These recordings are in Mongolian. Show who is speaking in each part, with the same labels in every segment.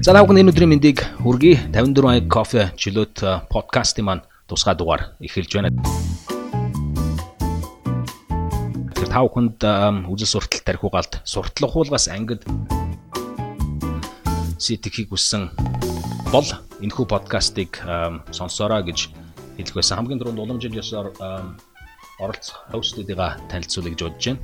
Speaker 1: За наахан энэ өдрийн мэндийг хүргэе. 54 аяг кофе чөлөөт подкастын маань тусгай дугаар эхэлж байна. Тэр таахынд үзэл суртал тарих угаалт суртлах хуулгаас ангид сэтгэхийг хүссэн бол энэхүү подкастыг сонсоорой гэж хэлэх байсан. Хамгийн түрүүнд уламжил ёсоор оролцох хостуудыгаа танилцуулъя гэж бодож байна.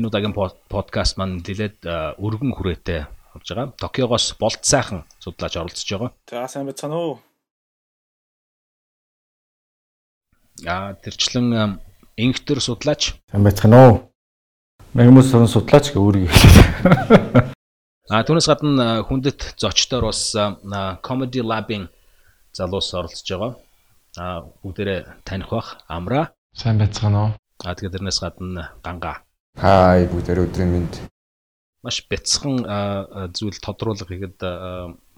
Speaker 1: Энэ удаагийн подкаст маань нэлээд өргөн хүрээтэй болж байгаа. Токиогоос болт сайхан судлаач оролцож байгаа.
Speaker 2: За сайн байцгаана уу.
Speaker 1: Аа тэрчлэн инхтер судлаач.
Speaker 3: Сайн байцгаана уу. Мэгмус сон судлаач гэ өөрийг хэлээ.
Speaker 1: Аа түүнээс гадна хүндэт зочдоор бас Comedy Lab-ийн залуус оролцож байгаа. Аа бүгдээрээ таних бах. Амра.
Speaker 4: Сайн байцгаана уу.
Speaker 1: Аа тэгээд тэрнээс гадна Ганга.
Speaker 5: Хай бүгдээрээ өдрийн мэнд.
Speaker 1: Маш бяцхан зүйл тодруулга хийгээд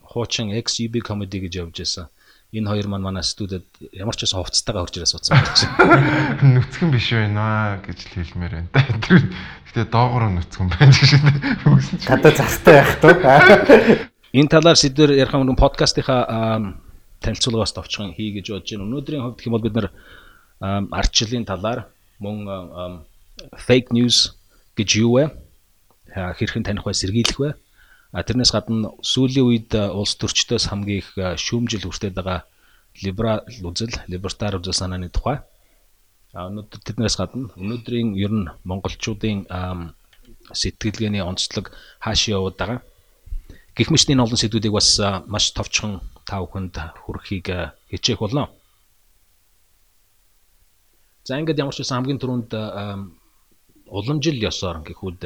Speaker 1: хуучин XUB comedy гэж явж байсан. Энэ хоёр маань манай студид ямар ч байсан хувцастайгаа хурж ирээ суудсан байна чинь.
Speaker 4: Нүцгэн биш байна гэж л хэлмээр байна. Тэр гэтээ доогоор нүцгэн байна гэж үгсэн чинь.
Speaker 3: Гадаа захтай байх туу.
Speaker 1: Энэ талаар сэдвэр ярих юм подкастынхаа танилцуулгаас товчхон хий гэж бодож байна. Өнөөдрийн хувьд гэх юм бол бид нар ардчлалын талаар мөн fake news гэж юу вэ? Хэрхэн таних вэ? Сэргийлэх вэ? А тэрнээс гадна сүүлийн үед улс төрчдөөс хамгийн их шүүмжил хүртээд байгаа либерал үзэл, либертар үзэл санааны тухай. А өнөөдөр тэднээс гадна өнөөдрийн ер нь монголчуудын сэтгэлгээний онцлог хаашаа яваад байгаа. Энэ олон сэдвүүдийг бас маш товчхон та бүхэнд хүрэхийг хичээх болно. За ингээд ямар ч байсан хамгийн түрүүнд уламжил ёсоор гэхүүд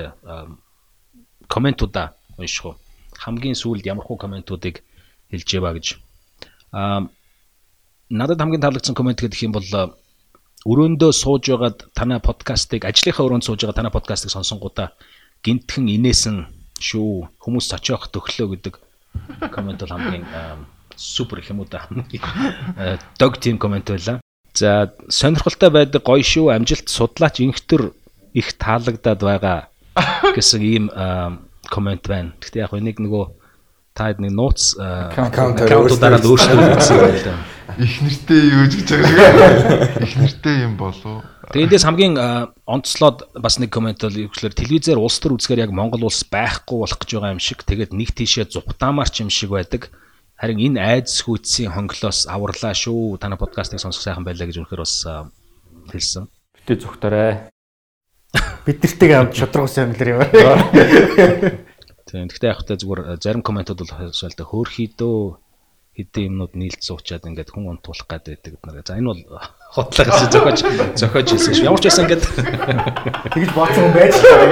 Speaker 1: комментуудаа унших уу. Хамгийн сүүлд ямархуу комментуудыг хэлж яваа гэж. Аа надад хамгийн таалагдсан коммент гэдэг юм бол өрөөндөө сууж байгаад танай подкастыг ажлынхаа өрөөнд сууж байгаа танай подкастыг сонсонгуудаа гинтхэн инээсэн шүү хүмүүс очиох төглөө гэдэг коммент бол хамгийн супер юм уу да. Дог тим коммент байлаа. За сонирхолтой байдаг гоё шүү амжилт судлаач инхтер их таалагдаад байгаа гэсэн ийм коммент байна. Гэхдээ яг нэг нөгөө та нэг нууц аккаунтуудаараа өөрчлөлт хийсэн байлаа.
Speaker 4: Их нэртэй юу гэж байгаа. Их нэртэй юм болов.
Speaker 1: Тэгээ эндээс хамгийн онцлоод бас нэг коммент бол юу гэхээр телевизээр улс төр үзгээр яг Монгол улс байхгүй болох гэж байгаа юм шиг. Тэгээд нэг тийшээ зугтаамаарч юм шиг байдаг. Харин энэ айдас хүйцсийн хонглоос аварлаа шүү. Таны подкастыг сонсох сайхан байлаа гэж үнэхээр бас хэлсэн.
Speaker 3: Битээ зүгтарай. Бид нартэйг хамт шудрагс амлэр яваа.
Speaker 1: Тийм. Гэхдээ яг та зүгээр зарим комментууд бол хойшоолтой хөөрхийдөө хэдэн юмнууд нийлж суучаад ингээд хүн унтуулах гад байдаг гэдэг. За энэ бол гэсэн зохиож зохиож хэлсэн шүү. Ямар ч байсан ингээд
Speaker 3: тэгж бодсон хүн байж таараа.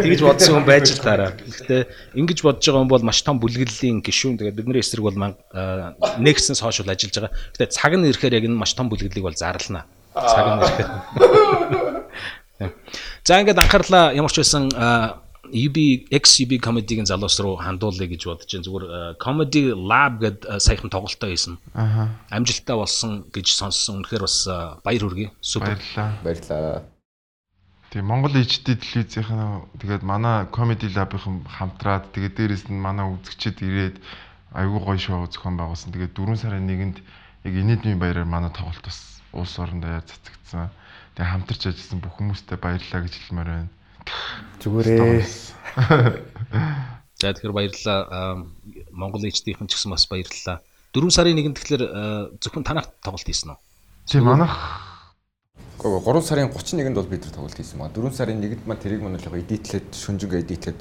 Speaker 1: Тэгж бодсон хүн байж таараа. Гэхдээ ингэж бодож байгаа хүн бол маш том бүлэглэлийн гишүүн. Тэгээд бидний эсрэг бол нэгснээс хойш бол ажиллаж байгаа. Гэхдээ цаг нь ирэхээр яг энэ маш том бүлэглэлийг бол зарлана. Цаг нь ирэхээр. За ингээд анхаарлаа ямар ч байсан UB XUB comedy-гийн залуус руу хандуулъя гэж бодож байна. Зүгээр comedy lab гэдэг саяхан тоглолтоо хийсэн.
Speaker 4: Аха.
Speaker 1: Амжилттай болсон гэж сонссон. Үнэхээр бас баяр хүргэе. Супер.
Speaker 4: Баярлаа.
Speaker 5: Баярлаа.
Speaker 4: Тэгээ Монгол HD телевизийнхэн тэгээд манай comedy lab-ийнхэн хамтраад тэгээд дээрэс нь манай үзэгчид ирээд айгүй гоё шоу зохион байгуулсан. Тэгээд 4 сарын 1-нд яг инээдмийн баяраар манай тоглолт бас улс орондоо цацагдсан. Тэгээ хамтарч ажилласан бүх хүмүүстээ баярлалаа гэж хэлмээр байна.
Speaker 3: Зүгээрээ.
Speaker 1: За тэгэхээр баярлалаа. Монгол HD-ийн ч гэсэн бас баярлалаа. 4 сарын 1-нд тэгэхээр зөвхөн танах тоглолт хийсэн үү?
Speaker 4: Тийм манах
Speaker 5: 3 сарын 31-нд бол бид нар тоглолт хийсэн байна. 4 сарын 1-нд маань тэрийг манай л яг эдитлээд шүнжингээ эдитлээд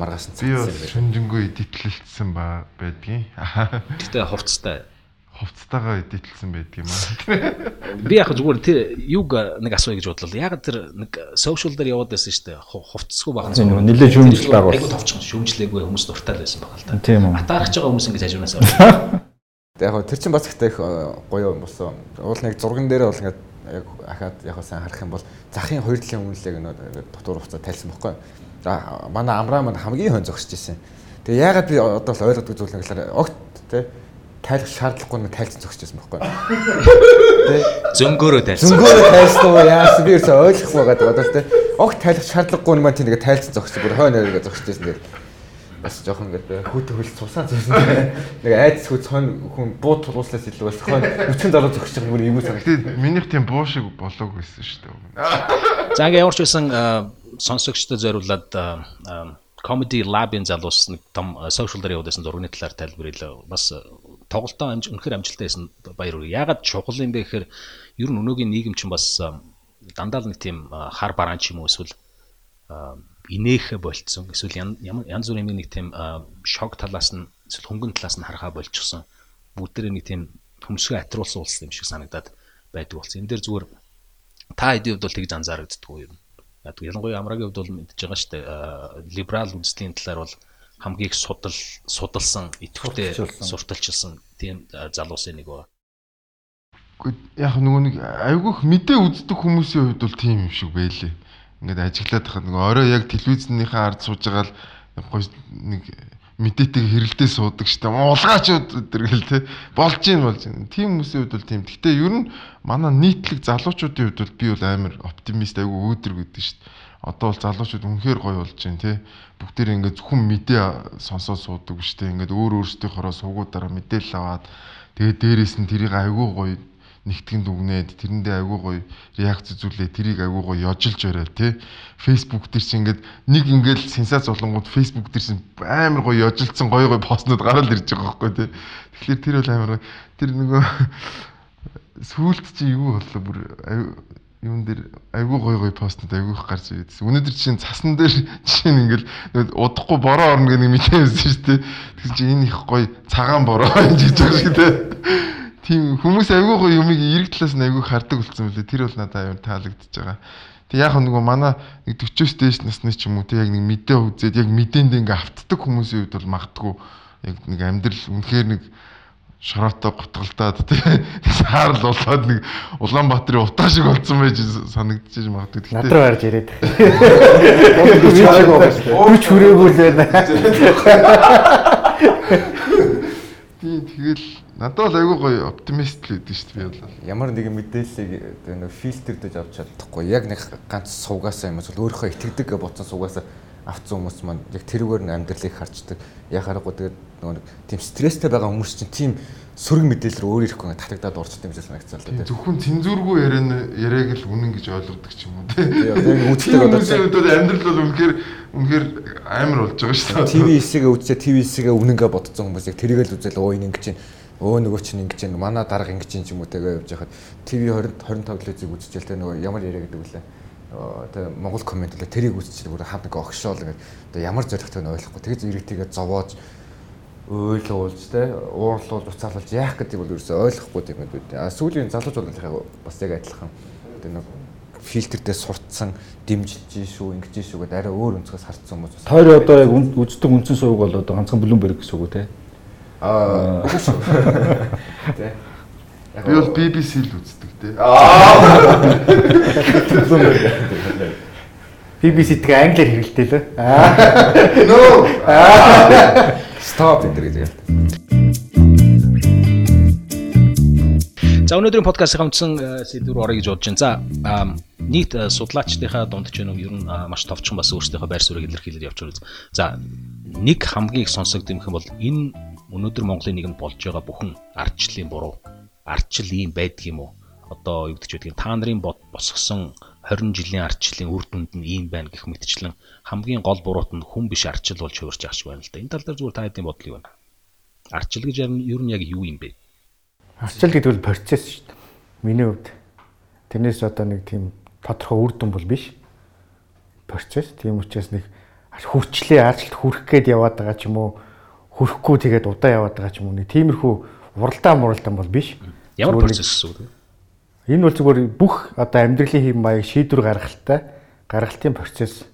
Speaker 5: маргааш нь
Speaker 4: би шүнжингөө эдитлэлсэн ба байдгийн.
Speaker 1: Гэтэ хувцастай
Speaker 4: хувцастайгаа эдитлсэн байдаг юм аа.
Speaker 1: Би яг зүгээр тэр юг нэг асууя гэж бодлоо. Яг тэр нэг сошиал дээр яваад байсан шүү дээ. Хувцсгүй байгаа.
Speaker 3: Зөв нэлээд шүүмжил байгуул.
Speaker 1: Айгу товчхон шүүмжлээгүй хүмүүс дуртай байсан байгаа л та.
Speaker 3: Тийм үү.
Speaker 1: Атаарч байгаа хүмүүс ингэж хажуунаас
Speaker 5: Яг гоо тэр чинь бас ихтэй их гоё юм болсон. Уул нэг зурган дээр бол ингээд яг ахаад яг сайн харах юм бол захын хоёр талын үнэлээг нэг дотор хуцаа тайлсан байхгүй. За манай амраа маань хамгийн хön зогсож ирсэн. Тэгээ яагаад би одоо л ойлгодог зүйл нэг л огт те тайлах шаардлагагүй нэг тайлцсан зогсож байсан байхгүй.
Speaker 1: Тэ зөнгөөрөө тайлсан.
Speaker 5: Зөнгөөрөө тайлсан уу яасан би ерөөсөй ойлгохгүй байгаа бодол те. Огт тайлах шаардлагагүй юм чинь нэг тайлцсан зогсож бүр хойно нэгэ зогсож байсан. Тэгээд бас жоохон ингээд хүүтэ хөлс цусаа зүүсэн. Нэг айдас хүү цон хүн буу тулууслаас илүү бас хойно 40 70 зөгсөж байгаа мөр эвгүй санагдав.
Speaker 4: Минийх тийм буу шиг болоог байсан шүү дээ.
Speaker 1: За ингээ ямар ч байсан сонсогчдод зориулаад comedy lab-ын залуус нэг том social дээр явуулсан зургийн талаар тайлбарлая. Бас тоглолтоо амж үнэхээр амжилттай байсан баяр хүргэе. Ягаад чухал юм бэ гэхээр ер нь өнөөгийн нийгэм чинь бас дандаа л нэг тийм хар бараан ч юм уу эсвэл инээх болцсон эсвэл янз бүрийн нэг тийм шок талаас нь эсвэл хөнгөн талаас нь харахаа болчихсон. Бүгдээрээ нэг тийм хөмсгөө атруулсан улс юм шиг санагдаад байдаг болсон. Энэ дээр зүгээр та хэдийн хувьд бол тэгж анзаарагддаггүй юм. Ялангуяа амрагийн хувьд бол мэдж байгаа шүү дээ. Либерал үндэслийн талаар бол хамгийн их судал судалсан, идэвхтэй сурталчилсан. тийм залуусын нэг ба.
Speaker 4: Гэхдээ яг нөгөө нэг айгүйх мэдээ үздэг хүмүүсийн хувьд бол тийм юм шиг байлээ. Ингээд ажиглаад хахад нэг орой яг телевизийнхээ ард сууж байгаа л нэг мэдээтэй хэрэлдээ суудаг штэ. Улгаачуд өдөргөл те. Болж ийн болж ийн тийм хүмүүсийн хувьд бол тийм. Гэхдээ ер нь манай нийтлэг залуучуудын хувьд бол би бол амар оптимист айгу өөдрөг гэдэг штэ одоо бол залуучууд үнэхээр гоё болж байна те бүгдээр ингээд зөвхөн мэдээ сонсоод суудаг штэ ингээд өөр өөрсдийнхоороо суугуудаараа мэдээлэл аваад тэгээд дээрээс нь тэрийг айгу гоё нэгтгэн дүгнээд тэрэндээ айгүй гоё реакц үзүүлээ тэрийг айгүй гоё ёжилж барай тий. Facebook дээр чи ингээд нэг ингээл сенсац болонгууд Facebook дээр чи амар гоё ёжилсан гоё гоё постнууд гараад ирж байгаа байхгүй тий. Тэгэхээр тэр бол амар тэр нөгөө сүулт чи юу боллоо бүр юун дээр айгүй гоё гоё постнууд айгүйх гарч ирсэн. Өнөөдөр чинь цасан дээр чинь ингээл удахгүй бороо орно гэх нэг мэдээ байсан шүү дээ. Тэгсэн чинь энэ их гоё цагаан бороо гэж байгаа шиг тий тийм хүмүүс айгүй гоё юмыг эрэг талаас нь айгүй хардаг болсон үлээ. Тэр бол надад аюун таалагдчихж байгаа. Тэг яг нөгөө манай нэг 40-оос дээш насны ч юм уу тэг яг нэг мэдээ үзээд яг мэдээндээ ингээ автдаг хүмүүсийн хувьд бол магтгүй яг нэг амьдрал үнэхээр нэг шороотой гутгалдаад тий саарл болоод нэг Улаанбаатарын утаа шиг болсон байж санагдчихэж магадгүй.
Speaker 3: Над руу гарч ирээд. Үуч хүрээгүй л байна.
Speaker 4: Тий тэгэл Надад бол айгүй гоё оптимист л байдсан шүү дээ би бол.
Speaker 5: Ямар нэгэн мэдээллийг нэг фильтрдэж авч чадахгүй. Яг нэг ганц суугаасаа юм эсвэл өөрийнхөө итгэдэг бодсон суугаасаа авцсан хүмүүс маань яг тэрүүгээр нь амьдралыг харцдаг. Яг харахгүй тэгээд нөгөө нэг тийм стресстэй байгаа хүмүүс чинь тийм сөрөг мэдээлэл рүү өөр ирэхгүй татагдаад орчтой юм шиг санагцсан л дээ.
Speaker 4: Зөвхөн цензургүй яриан яриаг л үнэн гэж ойлгодог ч юм уу тий.
Speaker 5: Яг үздэг
Speaker 4: одоо амьдрал бол үнэхээр үнэхээр амар болж байгаа шүү дээ.
Speaker 5: ТV хэсгээ үзээ ТV хэсгээ үнэнгээ бодсон хүмүүс яг тэрийг л үзэл өө ингэ чинь өө нөгөө чинь ингэж байна манай дарга ингэж юм ч юм уу тэгээ явж хахад ТV 20 25 телевизийг үзчихэл тэ нөгөө ямар яриа гэдэг үлээ тэгээ Монгол комент үлээ тэрийг үзчихэл бүр хаад нэг огшоол ингээд тэгээ ямар зоригтой нь ойлгохгүй тэгээ зэрэг тэгээ зовоож ойлуулж тэ уурлуулж уцаалуулж яах гэдэг бол ерөөсөй ойлгохгүй юм байна. А сүүлийн залууч бол бас яг адилхан тэгээ нэг фильтрдээ сурцсан дэмжилж шүү ингэж шүү гэдэг арай өөр өнцгөөс харцсан хүмүүс.
Speaker 3: Тойр одоо яг үздэг үндсэн сувг бол одоо ганцхан Bloomberg гэсэн үг үү те?
Speaker 5: Аа.
Speaker 4: Тэ. Би бол BBC л үздэг те. Аа.
Speaker 3: BBC тэгээ англиар хэрэгэлтэй лээ. Аа.
Speaker 4: No.
Speaker 5: Stop гэдэг.
Speaker 1: За өнөөдрийн подкастын хамтсан сэдвэр орё гэж бодож байна. За нийт судлаачдынхаа дунд ч нэг ер нь маш товчхон бас өөрсдийнхөө байр суурийг илэрхийлээд явж байгаа. За нэг хамгийн их сонсогдсон юм бол энэ өнөөдөр Монголын нийгэмд болж байгаа бүхэн ардчлалын буруу ардчил ийм байдаг юм уу? Одоо юу гэж байдгийг та нарын босгосон 20 жилийн ардчлалын үр дүнд нь ийм байна гэх мэтчлэн хамгийн гол буруут нь хүн биш ардчил болж хувирч ах шиг байна л да. Энэ тал дээр зүгээр та хэдийн бодлыг байна. Ардчил гэж ер нь яг юу юм бэ?
Speaker 3: Ардчил гэдэг бол процесс шүү дээ. Миний хувьд тэрнээс одоо нэг тийм тодорхой үр дүн бол биш. Процесс. Тийм учраас нэг хүрчлээ ардчилд хүрэх гээд яваад байгаа ч юм уу хөрөхгүй тэгээд удаа яваад байгаа ч юм уу нэг тиймэрхүү уралдаан муралдаан бол биш.
Speaker 1: Ямар процесс үү?
Speaker 3: Энэ бол зүгээр бүх одоо амьдралын хэм маяг шийдвэр гаргалттай гаргалтын процесс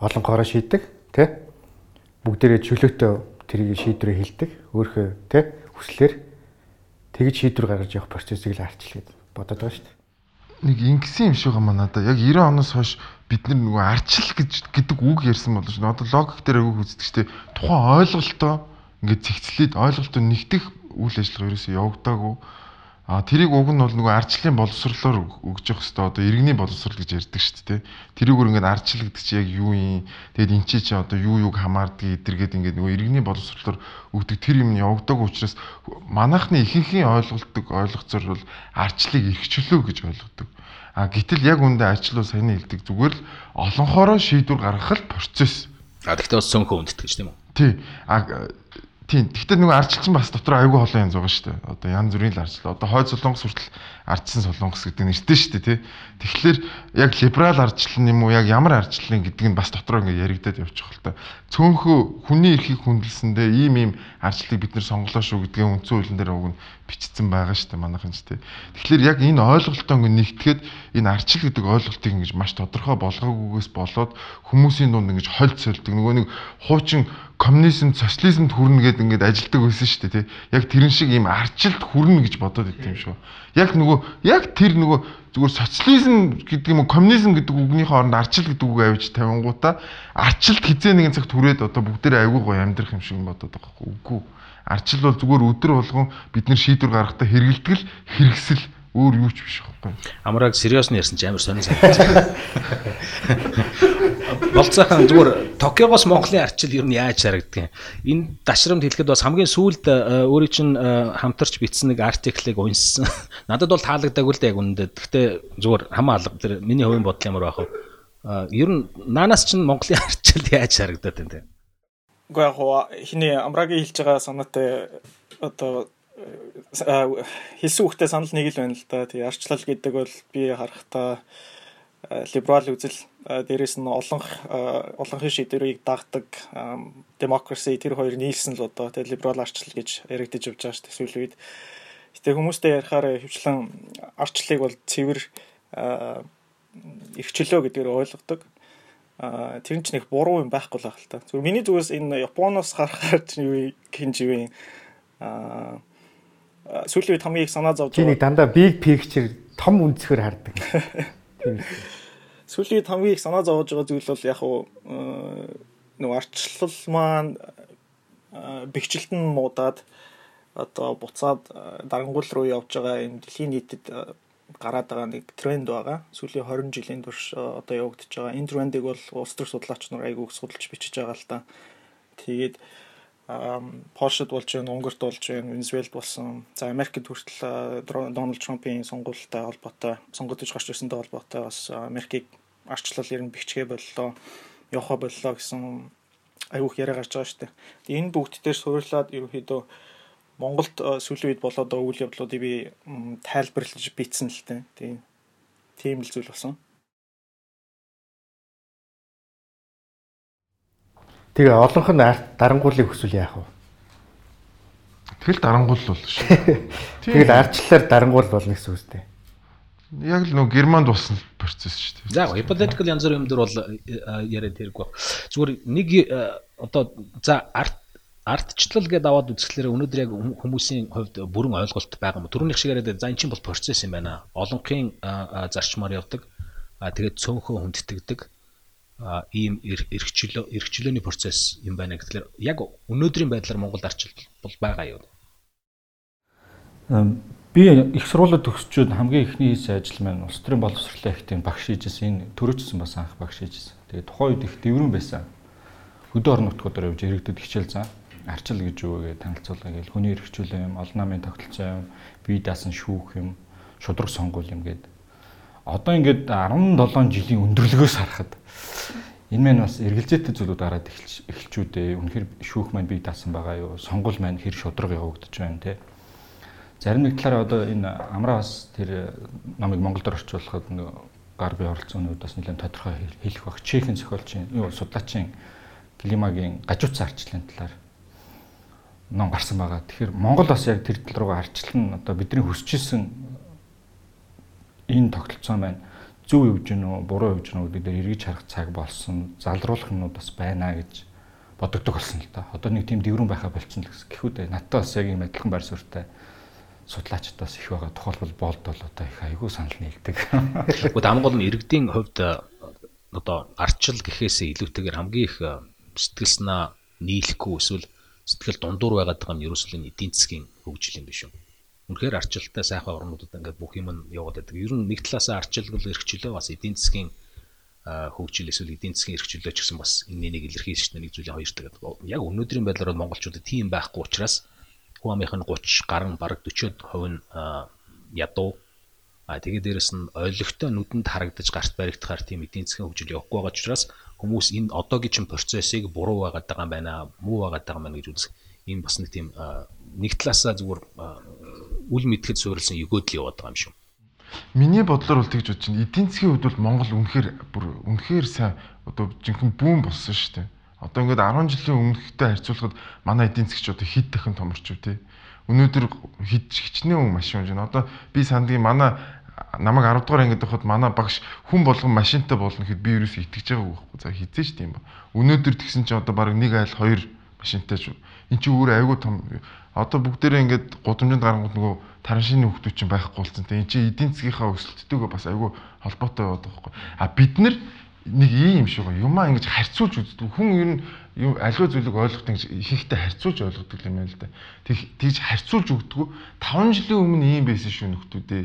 Speaker 3: олонхороо шийдэг тий бүгдээрээ чөлөөтэй тэрийг шийдвэрээ хилдэг өөрхөө тий хүслээр тэгж шийдвэр гаргаж явах процессыг л арчлах гэдэг бодоод байгаа шүү дээ
Speaker 4: нэг ингэсэн юм шиг юм надаа. Яг 90 оноос хойш бид нар нөгөө арчил гэж гэдэг үг ярьсан болов шүү. Одоо логик дээр үг үздэг ч тийм тухайн ойлголтоо ингээд цэгцлээд ойлголтоо нэгтгэх үйл ажиллагаа ерөөсөө явагдаагүй. А тэрийг уг нь бол нөгөө ардчлалын боловсрлоор өгж явах хэвээр одоо иргэний боловсрал гэж ярьдаг шүү дээ. Тэрүүгээр ингээд ардчил гэдэг чи яг юу юм? Тэгэд эн чи чи одоо юу юуг хамаардгийг эдэргээд ингээд нөгөө иргэний боловсрлоор өгдөг тэр юм явагдаг учраас манайхны ихэнхийн ойлголтог ойлгоцоор бол ардчлалыг эрхчлөө гэж ойлгодог. А гэтэл яг үндэ ардчлал саяны хэлдэг зүгээр л олонхороо шийдвэр гаргах л процесс.
Speaker 1: А тэгтээ бас цөөнхөө үндэтгэж тийм үү?
Speaker 4: Тий. А Тийм. Гэхдээ нөгөө ардчилсан бас дотор аюулгүй холон янз байгаа шүү дээ. Одоо янз бүрийн л ардчил. Одоо хойд солонгос хүртэл ардчсан солонгос гэдэг нэртэй шүү дээ, тий. Тэгэхээр яг либерал ардчлал юм уу, яг ямар ардчлалын гэдэг нь бас дотор ингээд яригадад явчих хэл та. Цөөнхөө хүний эрхийг хүндэлсэндээ ийм ийм ардчлалыг бид нэр сонголоо шүү гэдгээ үндсэн хуулийн дээр уг нь бичсэн байгаа шүү дээ манайхан ч тий. Тэгэхээр яг энэ ойлголтоо ингээд нэгтгэхэд энэ ардчил гэдэг ойлголтыг ингэж маш тодорхой болгоогүйгээс болоод хүмүүсийн дунд ингэж хольц сольдог. Нөгөө нэг хуучин коммунизм, социализмд хүрнэ гэдээ ингээд ажилдаг байсан шүү дээ тий. Яг тэрэн шиг ийм арчилд хүрнэ гэж бодоод идэв юм шүү. Яг нөгөө яг тэр нөгөө зүгээр социализм гэдэг юм уу коммунизм гэдэг үгний хооронд арчил гэдэг үг авиж тавингуудаа арчилд хизээ нэгэн цагт хүрээд одоо бүгдээрээ аягүй гоё амьдрах юм шиг бодоод байгаа байхгүй үгүй. Арчил бол зүгээр өдөр болгон бид нэр шийдвэр гаргахтаа хэрэгэлтгэл хэрэгсэл өөр юу ч биш байхгүй.
Speaker 1: Амраг сериус нь ярьсан ч амар сонир санагдаж. Болцоохон зүгээр Токиогоос Монголын арчил ер нь яаж харагддаг юм? Энэ дашрамд хэлэхэд бас хамгийн сүүлд өөрийн чинь хамтарч бичсэн нэг артиклыг унссан. Надад бол таалагдаагүй л да яг үнэндээ. Гэхдээ зүгээр хамаа алга тэр миний хувийн бодол ямар байх вэ? Ер нь наанаас чинь Монголын арчил яаж харагдаад байна те?
Speaker 2: Уу яг хиний Амрагийн хэлж байгаа санаатай одоо хэлсэн үгтэй санал нэг л байна л да. Тэгээ арчлал гэдэг бол би харахтаа либерал үзэл дээрэс нь олон олонхын шийдвэрийг дагдаг демокраси тэр хоёр нийлсэн л одоо тэгээ либерал арчлал гэж яригдж явж байгаа шүү дээ сүүлийн үед. Гэтэ хүмүүстэй ярихаар хөвчлэн арчлалыг бол цэвэр эрхчлөө гэдгээр ойлгодог. Тэр нь ч нэг буруу юм байхгүй л байх л та. Зүгээр миний зүгээс энэ Японоос харахаар ч юу хин живэн а сүүлийн үед хамгийн их санаа зовж
Speaker 3: байгаа. Чиний дандаа big picture том үнцгэр хардаг. Тийм.
Speaker 2: Сүүлийн үед хамгийн их санаа зовж байгаа зүйл бол яг нөгөө арчлал маань бэхжилт нь муудаад одоо буцаад дарангуул руу явж байгаа энэ дэлхийн нийтэд гараад байгаа нэг тренд байгаа. Сүүлийн 20 жилийн турш одоо явагдаж байгаа. Энэ трендийг бол улс төр судлаач нар айгүйг судалж бичиж байгаа л та. Тэгээд Польшид болж байна, Унгарт болж байна, Венесуэлд болсон. За Америкт хүртэл Дональд Трампын сонгуультай холбоотой, сонгуульд гарч ирсэнтэй холбоотой бас Америкийг арчлал ер нь бичгээ боллоо, явах боллоо гэсэн аюух яриа гарч байгаа шүү дээ. Тэгээ энэ бүгд дээр суурлаад ерөнхийдөө Монголд сүүлийн үед болоод байгаа үйл явдлуудыг би тайлбарлаж бичсэн л дээ. Тийм. Тийм л зүйл болсон.
Speaker 3: Тэгээ олонх нь дарангуулыг хүсвэл яах вэ?
Speaker 4: Тэгэл дарангуул бол шүү.
Speaker 3: Тэгэл арчлалаар дарангуул болно гэсэн үстэй.
Speaker 4: Яг л нөгөө Германд болсон процесс шүү дээ.
Speaker 1: За hypothetical янз бүрийн юм дөр бол яриад хэрэггүй. Зүгээр нэг одоо за арт артчлал гэдээ аваад үзэхлээр өнөөдөр яг хүмүүсийн хувьд бүрэн ойлголт байгаа юм. Төрөних шиг яриад за эн чинь бол процесс юм байна. Олонхын зарчмаар явдаг. А тэгээд цөөнхөө хүндэтгдэг ийм эрхчлөө эрхчлөөний процесс юм байна гэхэлэр яг өнөөдрийн байдлаар Монголд арчил бол байгаа юу?
Speaker 6: Би их сургуулиуд төгсчөөд хамгийн ихний хийсэн ажил маань улс төрийн боловсролын ахтын багш хийжсэн. Энэ төрөөчсөн бас анх багш хийжсэн. Тэгээ тухайн үед их дэврэн байсан. Хөдөө орон нутгуудаар явж иргэдэд хичээл зан арчил гэж юу гэж танилцуулга гээл хүний эрхчлөө юм, олон намын тогтолцоо юм, бие даасан шүүх юм, шудраг сонгуул юм гээд одоо ингээд 17 жилийн өндөрлөгөөс харахад энэ маань бас эргэлзээтэй зүйлүүд гараад эхэлж эхэлчүүдээ үнэхээр шүүх маань бий даасан байгаа юу? Сонгуул маань хэр шудраг явагдаж байна те зарим нэг талаараа одоо энэ амраа бас тэр намыг Монголд орчуулахад нэг гар бие оролцооны үед бас нэлээд тодорхой хэлэх баг чехийн зохиолчийн юу судлаачийн климагийн гажууцсан арчлалын талаар ном гарсан байгаа. Тэгэхээр Монгол бас яг тэр тал руугаа арчлан одоо бидний хүсчээсэн энэ тогтолцоо маань зөв явж гэнэ үү, буруу явж гэнэ үү гэдэг дээр эргэж харах цаг болсон. Залруулах юмнууд бас байна гэж бодогддог болсон л та. Одоо нэг тийм дэврэн байхаа болчихсон л гэсэн. Гэхүү дээ надтай бас яг юм адилхан байр суурьтай судлаачд бас их байгаа. Тухайлбал болд бол одоо их айгүй санал нэгдэг.
Speaker 1: Гэхдээ хамгийн гол нь иргэдийн хувьд одоо арчил гэхээсээ илүүтэйгээр хамгийн их сэтгэл санаа нийлэхгүй эсвэл сэтгэл дундуур байгаад байгаа нь ерөөсөө эдийн засгийн хөгжил юм биш үү? Үнэхээр арчилтай сайхан орнуудад ингээд бүх юм нь яваад байдаг. Ер нь нэг талаасаа арчилгал эрхчлөө бас эдийн засгийн хөгжил эсвэл эдийн засгийн эрхчлөө ч гэсэн бас энэ нэг илэрхийлж нэг зүйлийн хоёр тэгээд яг өнөөдрийн байдлаар монголчуудад тийм байхгүй учраас хүн амынх нь 30 гарan бараг 40% нь ядуу а тэгээд дээрэс нь ойлгохтой нүдэнд харагдаж гарт баригдахаар тийм эдийн засгийн хөгжил явахгүй байгаа учраас хүмүүс энэ одоогийн чинь процессыг буруу байгаад байгаа юм байна муу байгаад байгаа юм байна гэж үзэх ийм бас нэг тийм нэг талаасаа зүгээр үл мэдхэд суурилсан өгөөдөл яваад байгаа юм шүү
Speaker 4: Миний бодлоор бол тэгж бодож байна. Эдийн засгийн хувьд бол Монгол үнэхээр бүр үнэхээр сайн одоо жинхэнэ бүүн болсон шүү дээ. Одоо ингээд 10 жилийн өмнөхтэй харьцуулахад манай эдийн засгч одоо хэд дахин томорч үү те. Өнөөдөр хэд хичнээн машин унж байна. Одоо би сандгийн манай намайг 10 дугаар ангид байхад манай багш хүн болгон машинтай болно гэхэд би ерөөсөө итгэж байгаагүй байхгүй. За хизээ ч тийм ба. Өнөөдөр тэгсэн чинь одоо баг нэг айл хоёр машинтай шүү. Энд чинь өөр айгүй том одоо бүгдээрээ ингээд гудамжинд гарангууд нөгөө тараншины хүмүүс чинь байхгүй болсон. Тэ эн чинь эдийн засгийнхаа өсөлттэйгээ бас айгүй холбоотой байгаа байхгүй. А бид нар нэг ийм юм шиг юмаа ингэж харьцуулж үздэг. Хүн ер нь юм аливаа зүйлийг ойлгоход ингэж ихэнхдээ харьцуулж ойлгодог юм байна л да. Тэг тийж харьцуулж өгдөг. 5 жилийн өмнө ийм байсан шүү нөхдүүдээ.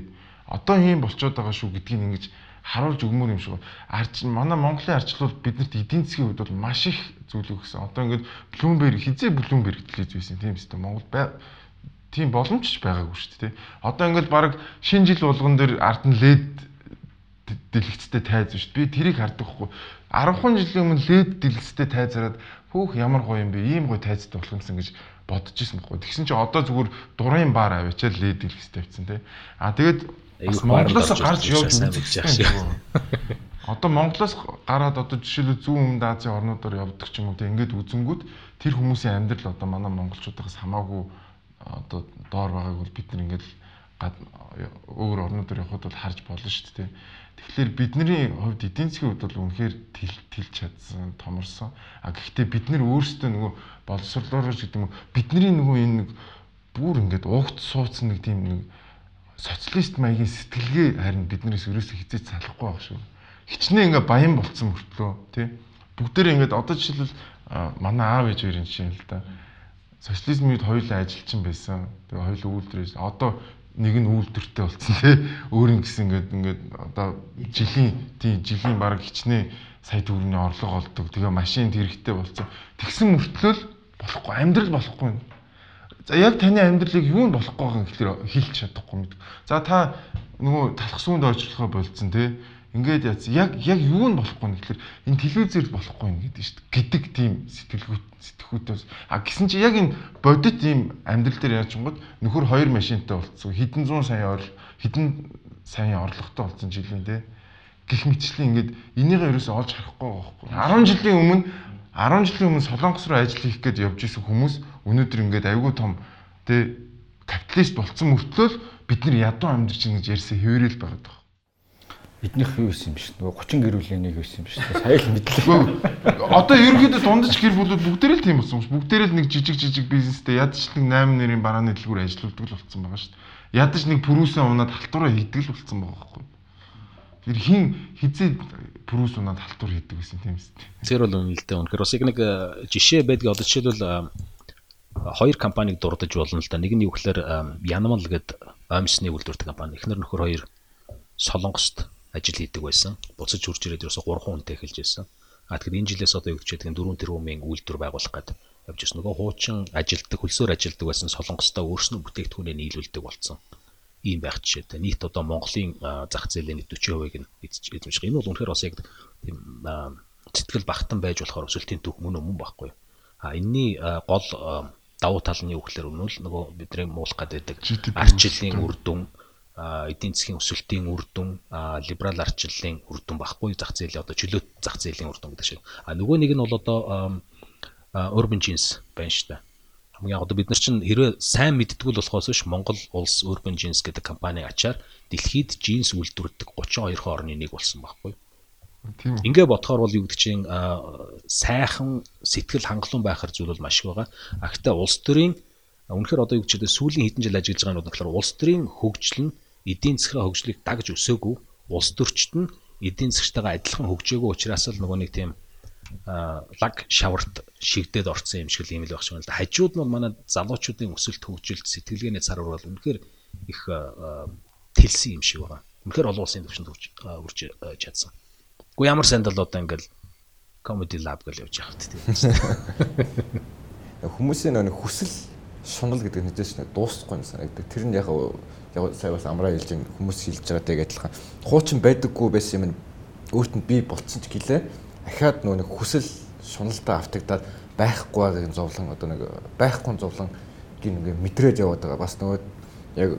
Speaker 4: Одоо ийм болцоод байгаа шүү гэдгийг ингэж харуулж өгмөр юм шиг. Арч манай Монголын арчлал биднэрт эдийн засгийн хувьд бол маш их зүйл өгсөн. Одоо ингээд Bloomberg хизээ Bloomberg хэлж байсан тийм үстэй Монгол тийм боломж ч байгаагүй шүү дээ. Одоо ингээд баг шинэ жил болгон дээр ард нь LED дэлгэцтэй тайз шүү дээ. Би тэрийг хардаг хгүй. 10 жилийн өмнө LED дэлгэцтэй тайзараад хөөх ямар гоё юм бэ? Ийм гоё тайзтай болох юмсан гэж бодож исэн байхгүй. Тэгсэн чинь одоо зүгээр дурын баар аваачаа LED дэлгэцтэй тавьсан тий. А тэгээд Монголоос гарч явж үзсэн. Одоо Монголоос гараад одоо жишээлбэл зүүн өмнөд Азийн орнуудаар явдаг ч юм уу тийм ингээд үзэнгүүд тэр хүмүүсийн амьдрал одоо манай монголчуудаас хамаагүй одоо доор байгааг бол бид нар ингээд өөр орнуудаар явхад бол харж болно шүү дээ. Тэгэхээр бидний хувьд эдийн засгийн хувьд бол үнэхээр тэлж чадсан, томорсон. А гэхдээ бид нар өөрсдөө нөгөө боловсрлоорож гэдэг юм бидний нөгөө энэ нэг бүр ингээд угт суудсан нэг тийм нэг социалист маягийн сэтгэлгээ харин биднээс ерөөсөө хизээч салахгүй байх шүү. Хичнээн ингээ баян болцсон мөртлөө тий. Бүгдээрээ ингээд одоо жишээлбэл манай аав ээж хоёрын жишээ л да. Социализмын үед хоёулаа ажилчин байсан. Тэгээ хоёулаа үйлдвэрээс одоо нэг нь үйлдвэртэй болцсон тий. Өөр нь гэсэн ингээд ингээд одоо жилийн тий жилийн баг хичнээн сая төгрөгийн орлого олдог. Тэгээ машин хэрэгтэй болцсон. Тэгсэн мөртлөө болохгүй амьдрал болохгүй За яг таны амьдралыг юу нь болохгүй байгаа гэхээр хэлж чадахгүй мэд. За та нөгөө талах сүүнд ойчлохоо болцсон те. Ингээд яц яг яг юу нь болохгүй нь гэхээр энэ телевизээр болохгүй нь гэдэг шүү дээ. гэдэг тийм сэтгэлгүйт сэтгхүүтээс а гисэн чи яг энэ бодит ийм амьдрал дээр яаж чингод нөхөр хоёр машинтай болцсон. Хэдэн зуун сая орл хэдэн сая орлоготой болсон жилийн те. Гэх мэтчлэн ингээд энийгээ ерөөсөө олж харахгүй байхгүй. 10 жилийн өмнө 10 жилийн өмнө Солонгос руу ажил хийх гээд явж исэн хүмүүс өнөөдөр ингээд айгүй том тэ капиталист болцсон мөртлөө бид нар ядуу амьдарч байгаа гэж ярьсан хэвээрэл байгаад байна.
Speaker 6: Биднийх юу байсан юм биш нөгөө 30 гэр бүлийн нэг байсан юм биш. Сая л мэдлээ.
Speaker 4: Одоо ерөнхийдөө дундаж гэр бүлүүд бүгдээрээ л тийм болсон юм шүү. Бүгдээрээ л нэг жижиг жижиг бизнестэй ядаж нэг 8 нэрийн барааны дэлгүүр ажилладаг л болсон байгаа шүү. Ядаж нэг пүрүүсэн унаад халтураа хийдэг л болсон байгаа байхгүй. Тэр хин хизээ пүрүүс унаад халтур хийдэг гэсэн тийм үстэй.
Speaker 1: Зэр бол үнэлтэй. Үнэхээр бас яг нэг э, жишээ байдаг. Одоо жишээлбэл э, хоёр компаниг дурдж болно л да. Нэг нь юу гэхээр Янмал гэдэг оймсны үйлдвэртэй компани. Эхнэр нөхөр хоёр Солонгост ажил хийдэг байсан. Буцаж хурж ирээд ерөөсө 3 хүнтэй эхэлж байсан. А тэгэхээр энэ жилээс одоо юу гэж байгаа 4 тэрбумын үйлдвэр байгуулах гэдэг явж ирсэн. Нөгөө хуучин ажилтдаг, хөлсөөр ажилтдаг байсан Солонгостой өөрснөө бүтээгдэхүүнээ нийлүүлдэг болсон ийм байх жишээтэй. Нийт одоо Монголын зах зээлийн 40%-ыг нь эзэмших. Энэ бол үнэхээр бас яг тийм сэтгэл багтан байж болохоор өсөлтийн түүх мөн өмнө байхгүй. А энэний гол давуу тал нь юу гэхээр өнөө л нөгөө бидний муулах гэдэг арчлалын үр дүн эдийн засгийн өсөлтийн үр дүн либерал арчлалын үр дүн багхгүй зах зээлийн одоо чөлөөт зах зээлийн үр дүн гэдэг шиг. А нөгөө нэг нь бол одоо urban jeans байна шүү дээ яг одоо бид нар чинь хэрвээ сайн мэддгүүл болохоос биш Монгол улс Urban Jeans гэдэг компани ачаар дэлхийд jeans үйлдвэрлэдэг 32 орны нэг болсон байхгүй. Тийм. Ингээ бодохоор бол юу гэдэг чинь сайхан сэтгэл хангалуун байхар зүйл бол маш их байгаа. А гэхдээ улс төрийн үнэхээр одоо юу гэж сүүлийн хэдэн жил ажиллаж байгаа нь болохоор улс төрийн хөгжил нь эдийн засгийн хөгжлийг дагж өсөөгүй. Улс төрчд нь эдийн засгтайгаа адилхан хөгжөөгүй учраас л нөгөө нэг тийм лаг шаварт шигдээд орцсон юм шиг л юм л байх шиг байна л да. Хажууд нь бол манай залуучуудын өсөлт хөгжилт сэтгэлгээний цар урал үнэхээр их тэлсэн юм шиг байна. Үнэхээр олон улсын төвшөнд үрж чадсан. Гэхдээ ямар санд л одоо ингээл comedy lab гэж явж байгаа тийм.
Speaker 5: Хүмүүсийн нэг хүсэл шунал гэдэг нь хэзээ ч дуусахгүй юм санагддаг. Тэр нь яг яг сая бас амраа хэлж хүмүүс хэлж байгаатай адилхан. Хуучин байдаггүй байсан юм өөрт нь би болцсон ч гэлээ. Ахаад нөгөө нэг хүсэл шуналдаа автагдаад байхгүй байгааг зовлон одоо нэг байхгүй зовлон гин ингээ мэдрээд яваад байгаа. Бас нөгөө яг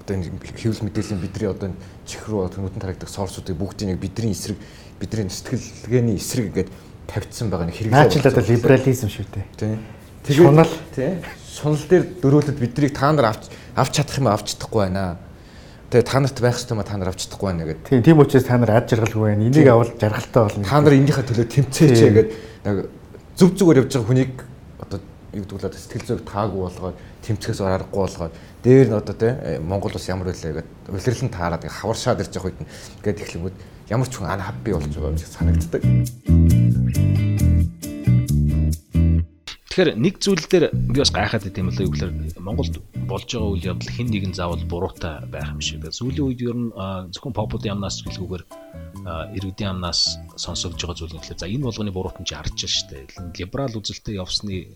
Speaker 5: одоо энэ хэвлэл мэдээллийн бидний одоо чих рүү нүдэн тарагдах сорсуудыг бүгдийг нэг бидний эсрэг бидний сэтгэлгээний эсрэг ингээд тавьдсан байгаа нэг хэрэглээ.
Speaker 3: Наач л одоо либерализм шүү дээ.
Speaker 5: Тийм.
Speaker 3: Шунал
Speaker 5: тий. Шунал дээр дөрүүлээд биднийг та нар авч авч чадах юм авч чадахгүй байна. Тэгээ та нарт байх ёстой ма та нар авч чадахгүй байна гэдэг.
Speaker 3: Тийм тийм учраас та нар ад жаргалгүй байна. Энийг авал жаргалтай болно.
Speaker 5: Та нар энийхээ төлөө тэмцээч гэдэг нэг зүв зүгээр явж байгаа хүнийг одоо юу гэдэг вэ сэтгэл зүйг таагүй болгоод тэмцэхээс аргагүй болгоод дээр нь одоо тий Монгол ус ямар байлаа гэдэг улирлан таарад хаваршаад ирж байгаа үед нь гээд эхлэнгүүд ямар ч хүн ан хабби болж байгаа юм шиг санагддаг.
Speaker 1: Тэгэхээр нэг зүйл дээр би бас гайхаад байт юм лээ гэвэл Монголд болж байгаа үйл явдал хэн нэгэн заавал буруутай байх юм шиг. Сүүлийн үед ер нь зөвхөн попууд ямнаас гэлгүүгээр иргэдийн амнаас сонсогдож байгаа зүйл нь тэгэхээр за энэ болгоны буруут нь байна шүү дээ. Либерал үзэлтэй явсны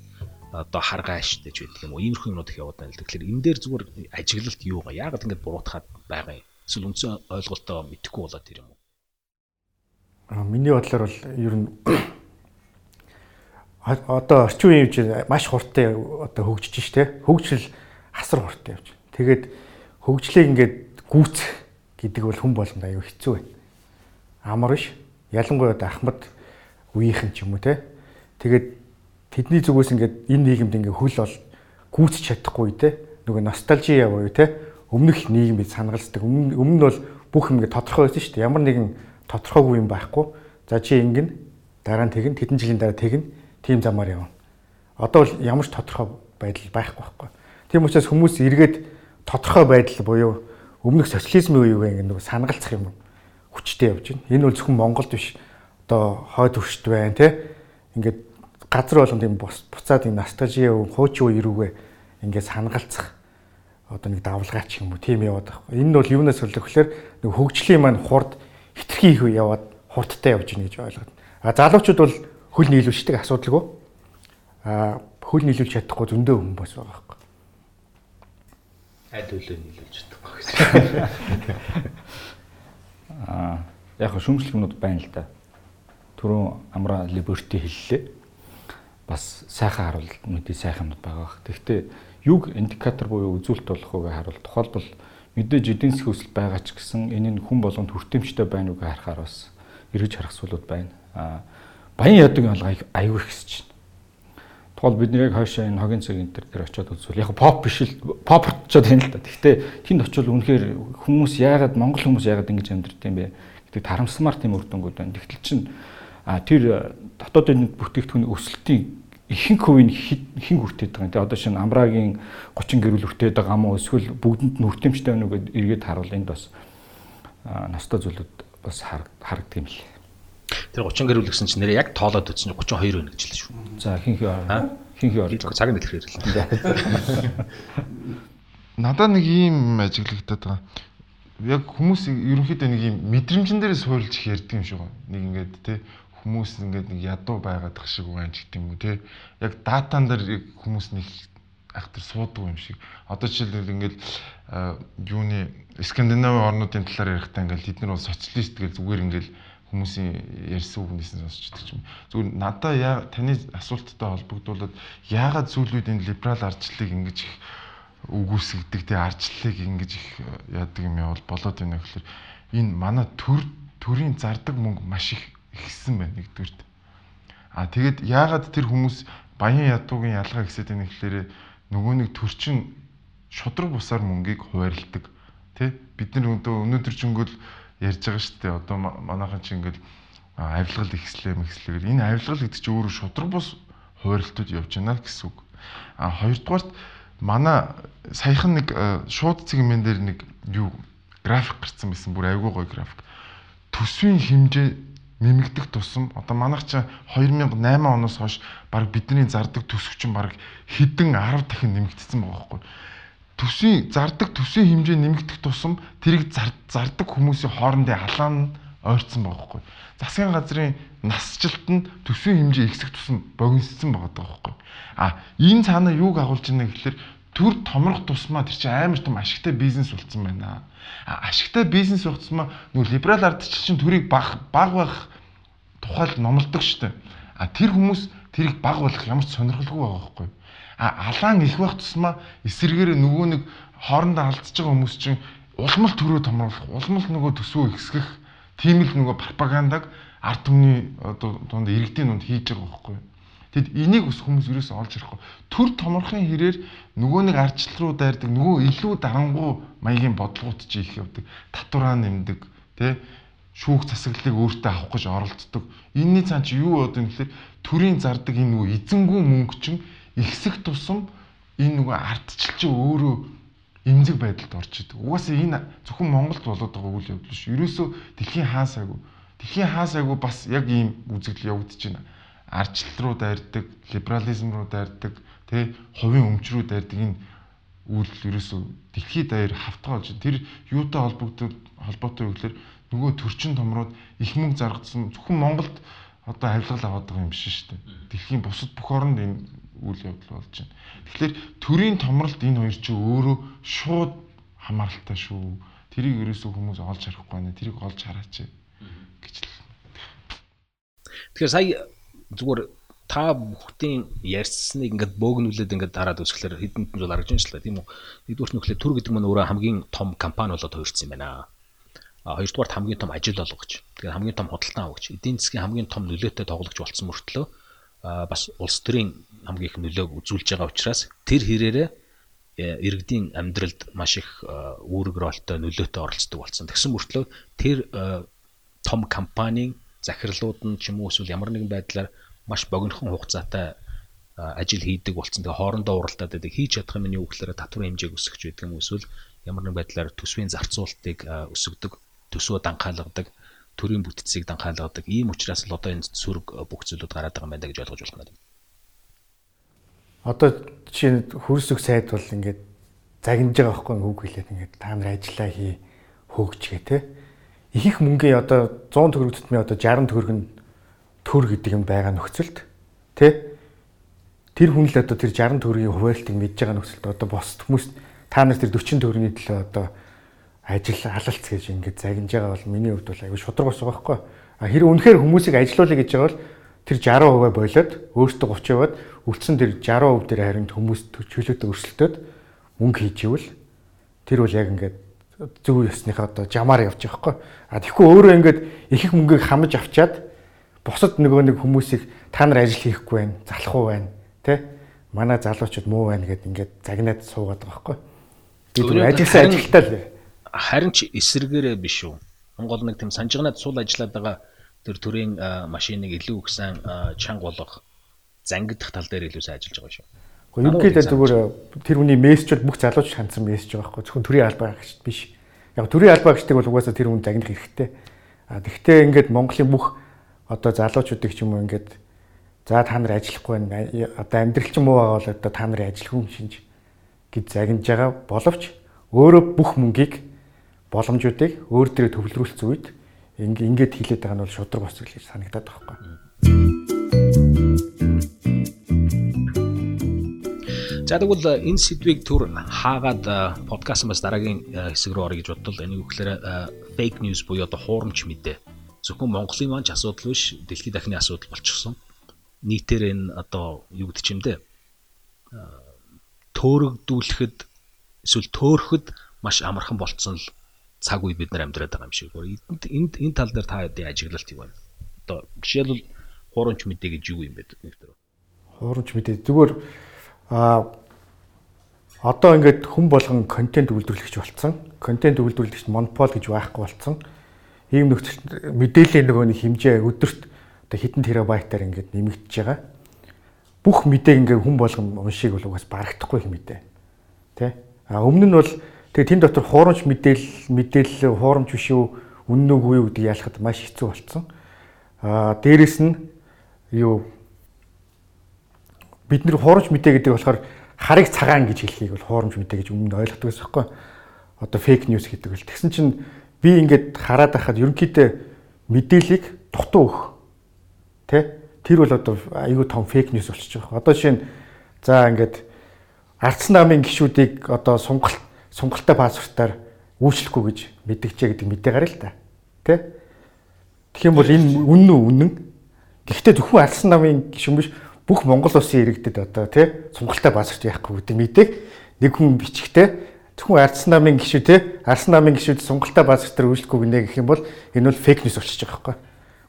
Speaker 1: одоо харгаа штэ ч байдаг юм уу. Иймэрхүү юмнууд их яваад байна л. Тэгэхээр энэ дээр зүгээр ажиглалт юу га? Яагаад ингэж буруутахад байгаа юм? Эсвэл үндсэн ойлголтоо мэдэхгүй болоод тэр юм уу?
Speaker 3: А миний бодлоор бол ер нь одоо орчин үеийн хэмжээ маш хурдтай одоо хөгжиж штэ. Хөгжил асар хурдтай явж. Тэгээд хөгжлийг ингээд гүйцэх гэдэг бол хүн болгонд аюу хэцүү байна. Амар биш. Ялангуяа одоо Ахмад үеийнхэн ч юм уу те. Тэгээд тэдний зүгээс ингээд энэ нийгэмд ингээд хөл бол гүйцэж чадахгүй те. Нөгөө носталжи яваа юу те. Өмнөх нийгмийг санагалцдаг. Өмнө нь бол бүх юм ингээд тодорхой байсан шүү дээ. Ямар нэгэн тодорхойгүй юм байхгүй. За чи ингэн дараа нь тэгнэ хэдэн жилийн дараа тэгнэ тийм замаар явна. Одоо бол ямар ч тодорхой байдал байхгүй байхгүй. Тийм учраас хүмүүс эргээд тодорхой байдал буюу өмнөх социализмын үеийг ингэ нэг санагалцах юм хүчтэй явж байна. Энэ бол зөвхөн Монголд биш. Одоо хойд төвшд байна те. Ингээд газар болгон тийм буцаад энэ ностальжи хуучин үе рүүгээ ингээд санагалцах одоо нэг давлгаач юм уу тийм яваад байгаа. Энэ нь бол юунаас өрлөхлөөр нэг хөгжлийн маань хурд хитрхи их яваад хурдтай явж байна гэж ойлгоод. А залуучууд бол хөл нийлүүлждэг асуудалгүй. А хөл нийлүүлж чадахгүй зөндөө хүн бас байгаа байхгүй.
Speaker 1: Аль хөлөө нийлүүлж чадахгүй гэсэн.
Speaker 6: Аа яг шүмжлэх юмуд байна л да. Түрүүн амра либерти хэллээ. Бас сайхан харуул мэдээ сайхан юмуд байгаа. Гэхдээ юг индикатор буюу үзүүлэлт болох гэж харуул. Тухайлбал мэдээж эдийн засгийн хүсэл байгаа ч гэсэн энэ нь хүн болгонд хүртээмжтэй байна уу гэж харахаар бас эргэж харах зүйлүүд байна. Аа баян ядаг ялгаа аюу их хэсэж байна. Тухайл бид нэр яг хойшоо энэ хогийн цаг энэ төр очиод үзвэл яг pop биш л pop очиод байна л да. Гэхдээ тэнд очивол үнэхээр хүмүүс яагаад монгол хүмүүс яагаад ингэж амьдрт юм бэ гэдэг тарамсмаар тийм үр дүнгууд байна. Тэгтэл чин а тэр дотоодын бүтээгдэхүүний өсөлтийн ихэнх хувийн хин хүртээд байгаа. Тэгээ одоо шинэ амраагийн 30 гэрүүл хүртээд байгаа мó эсвэл бүгдэнд нь хүртээмжтэй байна уу гэдээ эргээд харуул энд бас настай зүйлүүд бас харагддаг юм лээ.
Speaker 1: Тэр 30 гэрүүл гэсэн чинь нэрээ яг тоолоод үзсэн 32 байна гэж л шүү.
Speaker 6: За хинхи хинхи орж
Speaker 1: цаг нь дэлгэр хэлээ.
Speaker 4: Надад нэг ийм ажиглагдаад байгаа. Яг хүмүүс ерөнхийдөө нэг ийм мэдрэмжэн дээр суурилж их ярьдаг юм шиг байна. Нэг ингээд те хүмүүс ингээд нэг ядуу байгаад тах шиг байна ч гэдэг юм уу те. Яг датан дээр хүмүүс нэг ахтар суудаг юм шиг. Одоо жишээлбэл ингээд юуны Скандинави орнуудын талаар ярихдаа ингээд тэд нар бол социалист гэж зүгээр ингээд хүмүүсийн ярьсан үгнээс нь сонсчдаг юм. Зүгээр надаа яа таны асуулттай холбогдуулаад яагаад зүйлүүд энэ либерал ардчлалыг ингэж их үгүйсгдэг те ардчлалыг ингэж их яадаг юм бол болоод байна гэхээр энэ манай төр төрийн зардаг мөнгө маш их ихсэн байна нэгдүгürt. А тэгэд яагаад тэр хүмүүс баян ядуугийн ялгаа гэсэд байна гэхээр нөгөө нэг төрчин шудраг бусаар мөнгийг хуваарлдаг тий бид нар өнөөдөр ч өнгөл ярьж байгаа шүү дээ. Одоо манайхан чи ингээл авилгал ихслээ мэхслэгээр энэ авилгал гэдэг чинь өөрөө шудраг бус хуурилтууд явж байна гэсэн үг. А хоёрдугаарт манай саяхан нэг шууд цэгмэн дээр нэг юу график гарцсан байсан бүр айгүй гоё график. Төсвийн хэмжээ нэмэгдэх тусам одоо манайх чинь 2008 оноос хойш баг бидний зардаг төсөв чинь баг хэдэн 10 дахин нэмэгдсэн байгаа байхгүй. Төсвийн зардаг төсвийн хэмжээ нэмэгдэх тусам тэрийг зардаг хүмүүсийн хоорондын халаан ойрцсон байгаа хгүй. Засгийн газрын насжилт нь төсвийн хэмжээ ихсэх тусам богиноссон байгаа даахгүй. А энэ цаана юуг агуулж байна гэхэлэр төр томрох тусмаа тэр чинь амар том ашигтай бизнес болцсон байна. А ашигтай бизнес болцсомоо нөгөө либерал ардчил чинь төрийг баг баг байх тухайл номлодог штэ. А тэр хүмүүс тэрийг баг болох ямар ч сонирхолгүй байгаа байхгүй. Алаан их байх тусмаа эсэргээр нөгөө нэг хоорондоо алдчихж байгаа хүмүүс чинь улмал төрөө томруулах, улмал нөгөө төсвөө ихсгэх тийм л нөгөө пропагандаг ард түмний одоо дунд иргэдийн дунд хийж байгаа байхгүй. Тэгэд энийг ус хүмүүс ерөөсөө олж ирэхгүй. Төр томорхын хэрээр нөгөө нэг ардчил руу дайрдаг, нөгөө илүү дарангуу маягийн бодлогууд чи их явдаг. Татвараа нэмдэг, тэ шүүх засаглалыг өөртөө авах гэж оролддог. Энийний цаан чи юу бодох юм гэхээр төрийн зардаг энэ нөгөө эзэнгүү мөнгө чинь ихсэх тусам энэ нөгөө ардчил чи өөрөө эмзэг байдалд орж идэг. Угаасаа энэ зөвхөн Монголд болоод байгаа үйл явдал биш. Ерөөсөө дэлхийн хаасаагүй. Дэлхийн хаасаагүй бас яг ийм үзэгдэл явагдаж байна арчлал руу дайрдаг, либерализм руу дайрдаг, тэ хувийн өмч рүү дайрдаг энэ үйлдэл ерөөсөө дэлхийд даяар хавтгаалж тэр юутай холбогддог холбоотой юу гэхээр нөгөө төрчин томрууд их мөнгө заргадсан зөвхөн Монголд одоо авилгал аваад байгаа юм биш шүү дээ. Дэлхийн бусад бүх оронд энэ үйл явдал болж байна. Тэгэхээр төрийн томролт энэ хоёр чинь өөрөө шууд хамааралтай шүү. Тэрийг ерөөсөө хүмүүс олж харахгүй байна. Тэрийг олж хараач гэж л.
Speaker 1: Тэгэхээр сая зүгээр та бүхтийн ярьсныг ингээд бөөгнүүлээд ингээд дараад үзэхлээр хэдэн жил аргаж байна шүү дээ тийм үү. Нэгдүгээр нь нөхлөө төр гэдэг нь өөрөө хамгийн том компани болоод хувирсан юм байна. А хоёрдугаар хамгийн том ажил олгогч. Тэгэхээр хамгийн том худалдан авагч. Эдийн засгийн хамгийн том нөлөөтэй тоглогч болсон мөртлөө бас улс төрийн хамгийн их нөлөөг үзүүлж байгаа учраас тэр хэрээрээ э, иргэдийн амьдралд маш их үүрэг ролтой нөлөөтэй оролцдог болсон. Тэгсэн мөртлөө тэр том компанийн захирлууд нь ч юм уу эсвэл ямар нэгэн байдлаар маш богинохон хугацаатай ажил хийдэг болсон. Тэгээ хоорондоо уралдаад байдаг. Хийж чадах юм нь юу гэхээр татварын хэмжээг өсгөж байдаг юм эсвэл ямар нэгэн байдлаар төсвийн зарцуулалтыг өсгөдөг, төсвөө данхаалгадаг, төрийн бүтцийг данхаалгадаг. Ийм учраас л одоо энэ сүрэг бүх зүйлүүд гараад байгаа юм байна гэж ойлгож болох надад.
Speaker 3: Одоо жишээ нь хөрсөг сайд бол ингээд загнаж байгаа байхгүй үг хэлээд ингээд та нар ажиллаа хий хөөгч гэ тэ их их мөнгөний одоо 100 төгрөг тутмын одоо 60 төгрөг нь төр гэдэг юм байгаа нөхцөлд тэ тэр хүн л одоо тэр 60 төгрөгийн хуваарлтыг мэдж байгаа нөхцөлд одоо бос хүмүүс та нар тэр 40 төгрөгийн төлөө одоо ажил алалц гэж ингэж загнаж байгаа бол миний хувьд бол аюу шудраг ус байгаа байхгүй а хэрэг үнэхээр хүмүүсийг ажилуулъя гэж байгаа бол тэр 60% болоод өөртөө 30 яваад үлдсэн тэр 60% дээр харин хүмүүс чөлөөтэй өрсөлдөд мөнгө хийж ивэл тэр бол яг ингээд зөв ёсныхаа одоо жамаар явж байгаа хгүй. А тэгэхгүй өөрөө ингээд их их мөнгөийг хамж авчаад бусад нөгөө нэг хүмүүсийг та нар ажил хийхгүй байна, залахгүй байна, тэ? Манай залуучууд муу байна гэд ингээд загнаад суугаад байгаа хгүй. Би түр ажилласан ажилтаа л
Speaker 1: харин ч эсэргээрээ биш үү. Монгол нэг тийм санжигнаад суул ажиллаад байгаа тэр төрийн машиныг илүү их сайн чанга болгох зангидах тал дээр илүү сайн ажиллаж байгаа шүү.
Speaker 3: Гэхдээ ерөнхийдөө зүгээр тэр хүний мессежүүд бүх залууч хандсан мессеж байгаа байхгүй зөвхөн төрийн албаа гэгч биш. Яг төрийн албаа гэгчдэг бол угаасаа тэр хүн загнах хэрэгтэй. А тэгвэл ингээд Монголын бүх одоо залуучуудыг ч юм уу ингээд за та нар ажиллахгүй байна. Одоо амьдрал чинь муу байгаа бол одоо та нарын ажил хүн шинж гэж загнаж байгаа боловч өөрөө бүх мөнгийг боломжуудыг өөр дээрээ төвлөрүүлсэн үед ингээд хилээд байгаа нь бол шудраг бос гэж санагдаад байгаа байхгүй.
Speaker 1: За тэгвэл э, энэ сэдвийг түр хаагаад подкаст бас дараагийн э, хэсэг рүү орё гэж бодлоо. Энийг үгээр fake news буюу одоо хуурамч мэдээ. Зөвхөн Монголын маань ч асуудал биш, дэлхийн дахны асуудал болчихсон. Нийтээр энэ одоо юу гэдэг юм дээ. Төөрөгдүүлэхэд эсвэл төөрөхөд маш амархан болцсон л цаг үе бид нар амьдраад байгаа юм шиг. Энд энд энэ тал дээр та яадаг ажиглалт юу вэ? Одоо жишээлбэл хуурамч мэдээ гэж юу юм бэ?
Speaker 3: Хуурамч мэдээ зүгээр а одоо ингээд хүн болгон контент үйлдвэрлэгч болсон. Контент үйлдвэрлэгч монопол гэж байхгүй болсон. Ийм нөхцөл мэдээллийн нөгөө нэг хэмжээ өдөрт одоо хэдэн терабайтаар ингээд нэмэгдэж байгаа. Бүх мэдээг ингээд хүн болгон уншиг бол угаас барагдахгүй юм мэдээ. Тэ? А өмнө нь бол тэгээ тэн дотор хуурамч мэдээлэл мэдээлэл хуурамч биш үү үнэн үгүй юу гэдэг ялахад маш хэцүү болсон. А дээрэс нь юу бид нэр хуурамч мэдээ гэдэг болохоор харыг цагаан гэж хэлхийг бол хуурамч мэдээ гэж өмнө ойлгодог байсан байхгүй. Одоо фейк ньюс гэдэг бол тэгсэн чинь би ингээд хараад байхад ерөнхийдөө мэдээллийг дутуу өгөх. Тэ? Тэр бол одоо айгүй том фейк ньюс болчихж байгаа. Одоо жишээ нь за ингээд арц намын гişүүдийг одоо сунгалт сунгалтай пассвортаар үйлчлэхгүй гэж мэдгчээ гэдэг мэдээ гараа л та. Тэ? Тэгэх юм бол энэ үнэн үү үнэн? Гэхдээ зөвхөн арц намын гişүн биш бүх Монгол улсын иргэдэд одоо тий сунгалтай пассворт яахгүй гэдэг мэдээг нэг хүн бичгтээ Зөвхөн Арс намын гişүү те Арс намын гişүүд сунгалтай баазгтар үйлчлэхгүй гинэ гэх юм бол энэ бол фейк ньюс болчихж байгаа байхгүй.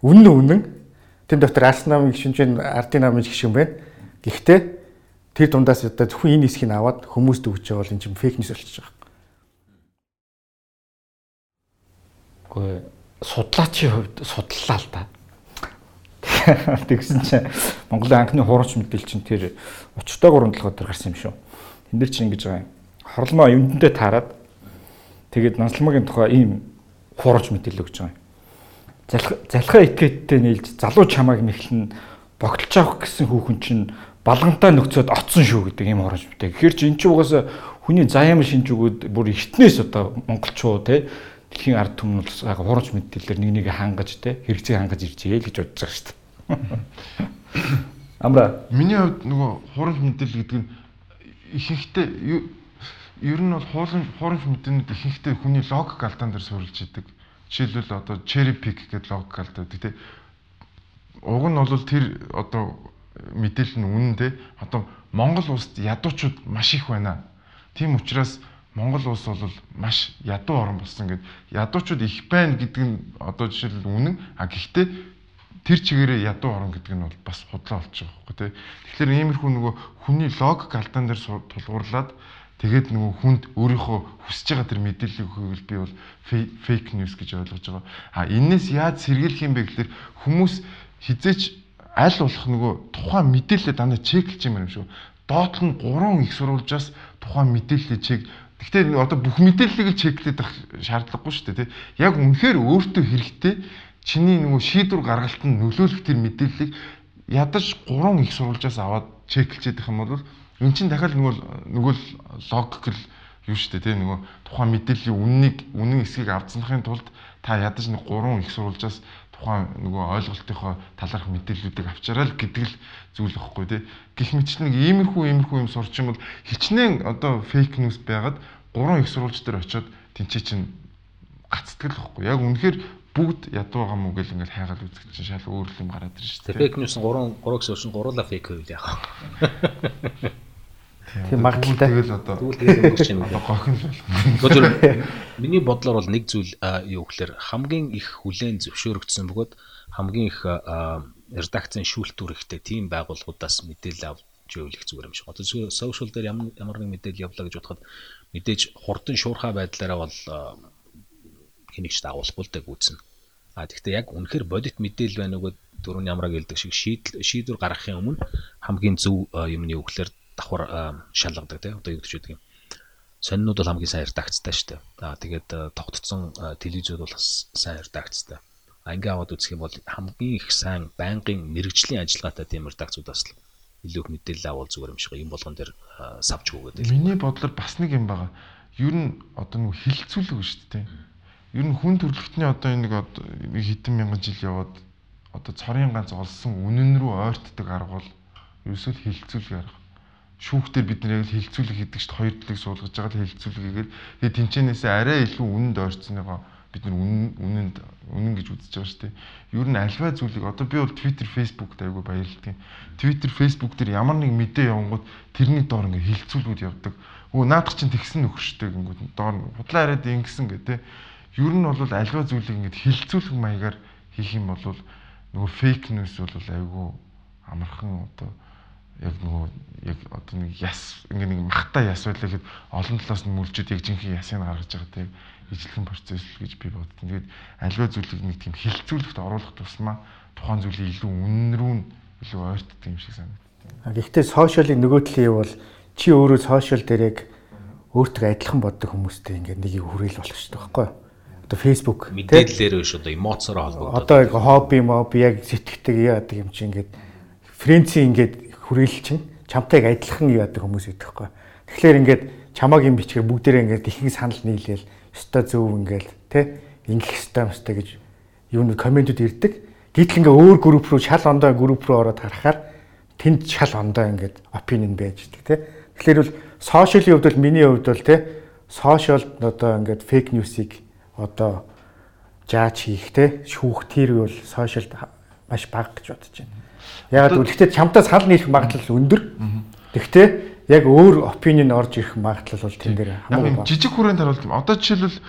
Speaker 3: Үнэн үнэн. Тэн дотор Арс намын гişүүн чинь Ардын намын гişүүн байна. Гэхдээ тэр дундаас одоо зөвхөн энэ хэсгийг аваад хүмүүст өгч байгаа бол энэ чинь фейк ньюс болчихж байгаа.
Speaker 6: Гэхдээ судлаачийн хувьд судлалаа л да. Тэгсэн чинь Монголын анхны хуурамч мэдээлэл чинь тэр 30 3 7 өдөр гарсан юм шүү. Тэн дээр чинь ингэж байгаа юм хорломоо юмдэнтэй таарад тэгээд нансалмагийн тухай ийм хуурж мэдээлэл өгч байгаа юм. Залхаа этгээдтэй нийлж залуу чамааг нэхлэн богтолж авах гэсэн хүүхэн чинь балгантай нөхцөд оцсон шүү гэдэг ийм хуурж мэдээ. Гэхдээ чи эн чинь угаасаа хүний заяам шинж өгөөд бүр эртнээс одоо монголчуу те дэлхийн ард түмэн бол хуурж мэдээлэлээр нэг нэг хангаж те хэрэгцээ хангаж иржээ л гэж бодож байгаа шүү дээ. Амра
Speaker 4: миний хувьд нөгөө хуурж мэдээлэл гэдэг нь ихэнхдээ ер нь бол хуулийн хуурамч мэдээнүүд ихэнхдээ хүний логик алдаан дээр суурилж идэг. Жишээлбэл одоо cherry pick гэдэг логик алдаа гэдэг тийм. Уг нь бол тэр одоо мэдээлэл нь үнэн те. Одоо Монгол улсад ядуучууд маш их байна. Тийм учраас Монгол улс бол маш ядуу орн болсон гэд ядуучууд их байна гэдэг нь одоо жишээлбэл үнэн. А гэхдээ тэр чигээрээ ядуу орн гэдэг нь бол бас худлаа болж байгаа байхгүй тий. Тэгэхээр иймэрхүү нөгөө хүний логик алдаан дээр тулгуурлаад тэгээд нөгөө хүнд өөрийнхөө хүсэж байгаа тэр мэдээллийг өгөхийг би бол фейк ньюс гэж ойлгож байгаа. А энээс яаж сэргийлэх юм бэ гэхээр хүмүүс хизээч аль болох нөгөө тухайн мэдээлэлээ дандаа чеклж юм юм шүү. Доот нь 3 их сурвалжаас тухайн мэдээллээ чек Гэхдээ одоо бүх мэдээллийг л чеклээд байх шаардлагагүй шүү дээ тий. Яг үнэхээр өөртөө хэрэгтэй чиний нөгөө шийдвэр гаргалтанд нөлөөлөх тэр мэдээллийг ядаж 3 их сурвалжаас аваад чеклж ядах юм бол Эн чинь дахиад нөгөө нөгөө логик л юу шүү дээ тий нөгөө тухайн мэдээллийн үннийг үнэн эсгийг авцсанахын тулд та ядаж нэг гурван их сурвалжаас тухайн нөгөө ойлголтынхоо талаарх мэдээллүүдийг авчираа л гэдэг л зүйл واخгүй тий. Гэх мэт ч нэг иймэрхүү иймэрхүү юм сурч юм бол хичнээн одоо фейк ньюс байгаад гурван их сурвалж дээр очиод тэнцээ чинь гацтгэл واخгүй. Яг үнэхээр бүгд ядуу байгаа мүү гэл ингээл хайгаал үзэх чинь шал өөр юм гараад ирж шүү
Speaker 1: дээ. Фейк ньюс нь гурван гурван гэсэн чинь гурлаа фейк байв яах.
Speaker 3: Тийм магадaltaй.
Speaker 4: Тэгэл одоо
Speaker 1: өнгөрч юм.
Speaker 4: Одоо гохин л
Speaker 1: болно. Миний бодлоор бол нэг зүйл юу гэхээр хамгийн их хүлээн зөвшөөрөгдсөн бөгөөд хамгийн их редакцийн шүүлтүүр ихтэй тийм байгууллагуудаас мэдээлэл авч явуулах зүгээр юм шиг. Одоо сошиал дээр ямар ямар нэг мэдээлэл явлаа гэж бодоход мэдээж хурдан шуурхай байдлаараа бол хэнийгч дагуулахгүй л дээ гүйцэн. А тэгвэл яг үнэхээр бодит мэдээлэл байна уу гэдэг дөрөв ямраг хэлдэг шиг шийдэл шийдвэр гаргахын өмнө хамгийн зөв юмны үгээр давхар шалгадаг тий одоо юу гэж байдаг юм сонинууд бол хамгийн сайн редакцтай шүү дээ. Аа тэгээд тогтцсон телевизүүд бол сайн редакцтай. А ингээ аваад үзэх юм бол хамгийн их сайн байнгын мэрэгжлийн ажиллагаатай тийм редакцууд бас л илүү их мэдээлэл авал зүгээр юм шиг юм болгон дээр савч өгөөд.
Speaker 4: Миний бодлоор бас нэг юм байгаа. Ер нь одоо нэг хилцүүлэг шүү дээ. Ер нь хүн төрөлхтний одоо нэг хэдэн мянган жил яваад одоо цорын ганц олсон үнэн рүү ойртдог арга бол ерөөсөө хилцүүлэг арга шүүхтэр бид нэр яг л хилцүүлэг хийдэг чинь хоёр төлөг суулгаж байгаа л хилцүүлэг хийгээд тэгээ тэнцэнээсээ арай илүү үнэнд ойрцсныгоо бид нар үнэн үнэнд үнэн гэж үзэж байгаа шүү дээ. Ер нь альва зүйлийг одоо би бол Twitter, Facebook дайгуу баярлдаг. Twitter, Facebook дээр ямар нэг мэдээ явангууд тэрний доор ингээ хилцүүлгүүд явдаг. Өө наадах чинь тэгсэн нөхөрштэй гингүүд доор худлаа яриад ингэсэн гэдэг. Ер нь бол альва зүйлийг ингээ хилцүүлэг маягаар хийх юм бол нөгөө фейк ньюс бол айгүй амархан одоо яг нөгөө яг одоо нэг яс ингээ нэг махта яс байлаа гэхэд олон талаас нь мүлжид яг жинхэнэ ясыг гаргаж байгаа тийм ижлэгэн процесс л гэж би боддог. Тэгээд альва зүйлийг нэг тийм хилцүүлэгт оруулах тусмаа тухайн зүйлийг илүү үнэн рүү илүү ойртдог юм шиг санагдав.
Speaker 3: Гэхдээ сошиалын нөгөө талын юм бол чи өөрөө сошиал дээр яг өөртөө адилхан боддог хүмүүстэй ингээд нэг хүрээл болох шүү дээ, байхгүй юу? Одоо Facebook
Speaker 1: мэдээллээр биш одоо эмоцороо холбогдоод.
Speaker 3: Одоо хобби моб яг сэтгэдэг яадаг юм чи ингээд френци ингээд хүрээлчин чамтайг адилхан яадаг хүмүүс идэх байхгүй. Тэгэхээр ингээд чамааг юм бичгээр бүгдээрээ ингээд ихэнх санал нийлээл өстой зөв ингээд тэ ингэх ёстой ёстой гэж юунууд комментүүд ирдэг. Гэтэл ингээ өөр групп руу шал ондоо групп руу ороод харахаар тэнд шал ондоо ингээд опинион байж идэг тий. Тэгэхээр бол сошиалын хувьд бол миний хувьд бол тий сошиал одоо ингээд фейк ньюсыг одоо жаач хийх тий шүүх тэр бол сошиалд маш бага гэж бодож байна. Яг л гэхдээ чамтаа санал нийлэх магадлал өндөр. Тэгвэл яг өөр опинион орж ирэх магадлал бол тэн дээр
Speaker 4: хамаагүй бага. Жижиг хүрээнд харуулт юм. Одоо жишээлбэл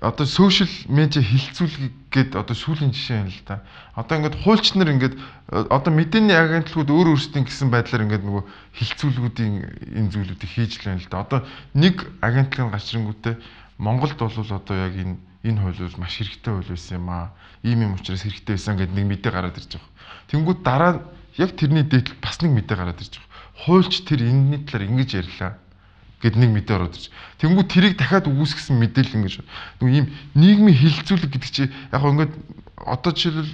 Speaker 4: одоо сошиал медиа хилцүүлэг гээд одоо сүүлийн жишээ юм л да. Одоо ингээд хуульч нар ингээд одоо мэдээний агентлагууд өөр өөрсдийн гэсэн байдлаар ингээд нөгөө хилцүүлгүүдийн энэ зүйлүүдийг хийж л байна л да. Одоо нэг агентлагын гачрангүүтээ Монголд бол одоо яг энэ энэ хууль бол маш хэрэгтэй хууль байсан юм аа. Ийм юм учраас хэрэгтэй байсан гэдэг нэг мэдээ гараад ирж байгаа. Тэнгүүд дараа яг тэрний дээдл бас нэг мэдээ гараад ирж байгаа. Хуульч тэр энэний талаар ингэж ярьлаа гэд нэг мэдээ ороод ирж. Тэнгүү тэрийг дахиад үүсгэсэн мэдээлэл ингэж нөгөө ийм нийгмийн хилцүүлэг гэдэг чи яг гоо ингээд одоо жишээлбэл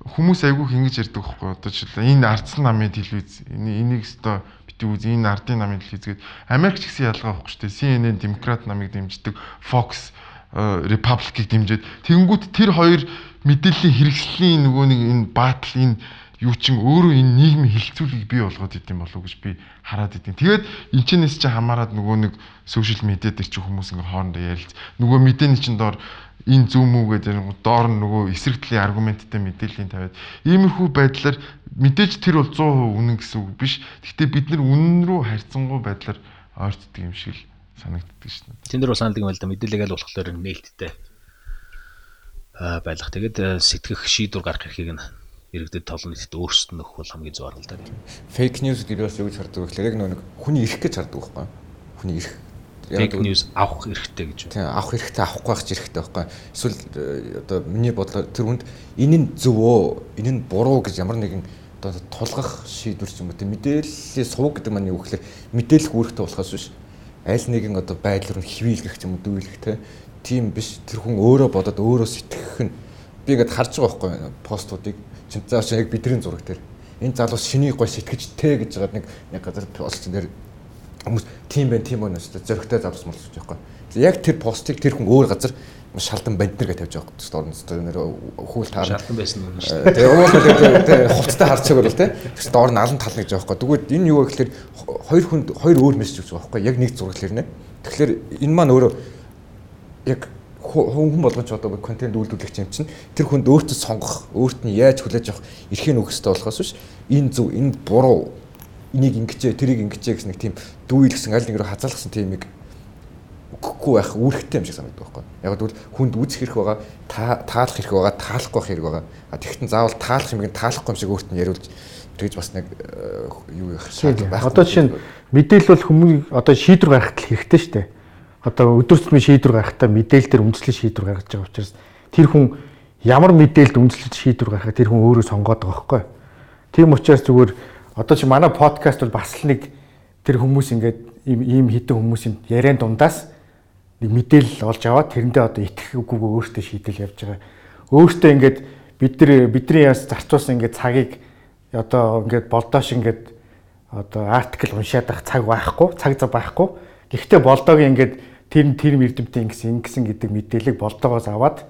Speaker 4: хүмүүс айгүйх ингэж ярьдаг байхгүй одоо жишээл энэ ардсан намын телевиз энийг өстой бити үз энэ ардын намын телевиз гээд Америкч гэсэн ялгаа байхгүй шүү дээ CNN демократ намыг дэмждэг Fox Republic-ийг дэмжиж тэнгүүт тэр хоёр мэдээллийн хэрэгслийн нөгөө нэг энэ баатал энэ юу чин өөрөө энэ нийгмийн хилцүүлгийг бий болгоод идэм болов уу гэж би хараад идэв. Тэгээд энэчнээс чи хамаарад нөгөө нэг сошиал медиа дээр чи хүмүүс ингээ хоорондоо ярилц. Нөгөө мэдээний чин доор энэ зөв мүү гэдэг доор нь нөгөө эсрэг талын аргументтай мэдээллийн тавиад иймэрхүү байдлаар мэдээж тэр бол 100% үнэн гэсэн үг биш. Гэхдээ бид нар үнэн рүү харьцангуй байдлаар ойртдаг юм шиг л санагддаг шнэ.
Speaker 1: Тэн дээр бол саналдаг юм л да мэдээлэл аль болохоор нээлттэй байлах. Тэгээд сэтгэх шийдвэр гарах эрхийг нь иргэдэд толон нийтэд өөрсдөд нөх бол хамгийн зөв арга л даа.
Speaker 5: Фейк ньюс гэж юу гэж хардаг вэ гэхээр яг нэг хүний ирэх гэж хардаг байхгүй юу? Хүний ирэх.
Speaker 1: Фейк ньюс авах хэрэгтэй гэж.
Speaker 5: Тийм авах хэрэгтэй авахгүй байх хэрэгтэй байхгүй? Эсвэл э, одоо миний бодлоор тэр хүнд энэ нь зөв өө, энэ нь буруу гэж ямар нэгэн одоо тулгах шийдвэр юм уу тийм мэдээллийн сувг гэдэг маань юу гэхээр мэдээлэх үүрэгтэй болохоос биш аль нэгэн одоо байдлаар нь хөвийлгэх юм уу дүүлэх тийм биш тэр хүн өөрөө бодоод өөрөө сэтгэх нь би ингээд харж байгаа байхгүй постуудыг Чинцааш яг бидний зураг дээр энэ залуус шиний гой сэтгэж тэ гэж байгаа нэг нэг газар пост дээр хүмүүс тийм байх тийм байна шүү дээ зөрөгтэй завс мэлж байгаа байхгүй. Яг тэр постыг тэр хүн өөр газар шалдан банднер гэж тавьж байгаа гэсэн орон зөөр нэр хүүл таар
Speaker 1: шалдан байсан юм
Speaker 5: шүү дээ. Тэгээ уур тэгээ хувцтай харцаг бол тэ. Тэгээс доор нь алан тал гэж байгаа байхгүй. Тэгвэл энэ юу гэхээр хоёр хүнд хоёр өөр мессеж өгч байгаа байхгүй. Яг нэг зураг хэлнэ. Тэгэхээр энэ маань өөрөө яг хүн болгож одоо контент үйлдвэрлэгч юм чинь тэр хүнд өөртөө сонгох, өөрт нь яаж хүлээж авах эрхийг өгөх хэрэгтэй болохоос биш энэ зөв, энэ буруу, энийг ингэчээ, тэрийг ингэчээ гэсэн нэг тийм дүүйлгсэн аль нэг рүү хазаалгсан тийм нэг өгөхгүй байх үүрэгтэй юм шиг санагддаг байхгүй. Яг тэгвэл хүнд үзэх хэрэг байгаа, таалах хэрэг байгаа, таалахгүй хэрэг байгаа. А тэгтэн заавал таалах юм таалахгүй юм шиг өөрт нь яриулж тэгж бас нэг э, юу их
Speaker 3: шаардлага байх. Одоо жишээ нь мэдээлэл бол хүмүүс одоо шийдвэр гаргахад хэрэгтэй шүү дээ одоо өдөр тутмын шийдвэр гаргахтаа мэдээлэл дээр үндэслэл шийдвэр гаргаж байгаа учраас тэр хүн ямар мэдээлэлд үндэслэж шийдвэр гаргахаа тэр хүн өөрөө сонгоод байгаа байхгүй. Тийм учраас зүгээр одоо чи манай подкаст бол бас л нэг тэр хүмүүс ингээд ийм ийм хитэн хүмүүсийн яриан дундаас нэг мэдээлэл олж аваад тэрэндээ одоо итгэх үгүйгөө өөртөө шийдэл явж байгаа. Өөртөө ингээд бид нар бидний яс зарцуулсан ингээд цагийг одоо ингээд болдоош ингээд одоо артикл уншаад байх цаг байхгүй, цаг зав байхгүй. Гэхдээ болдоог ингээд тэр тэр эрдэмтэн ингэсэн ингэсэн гэдэг мэдээллийг болтоогоос аваад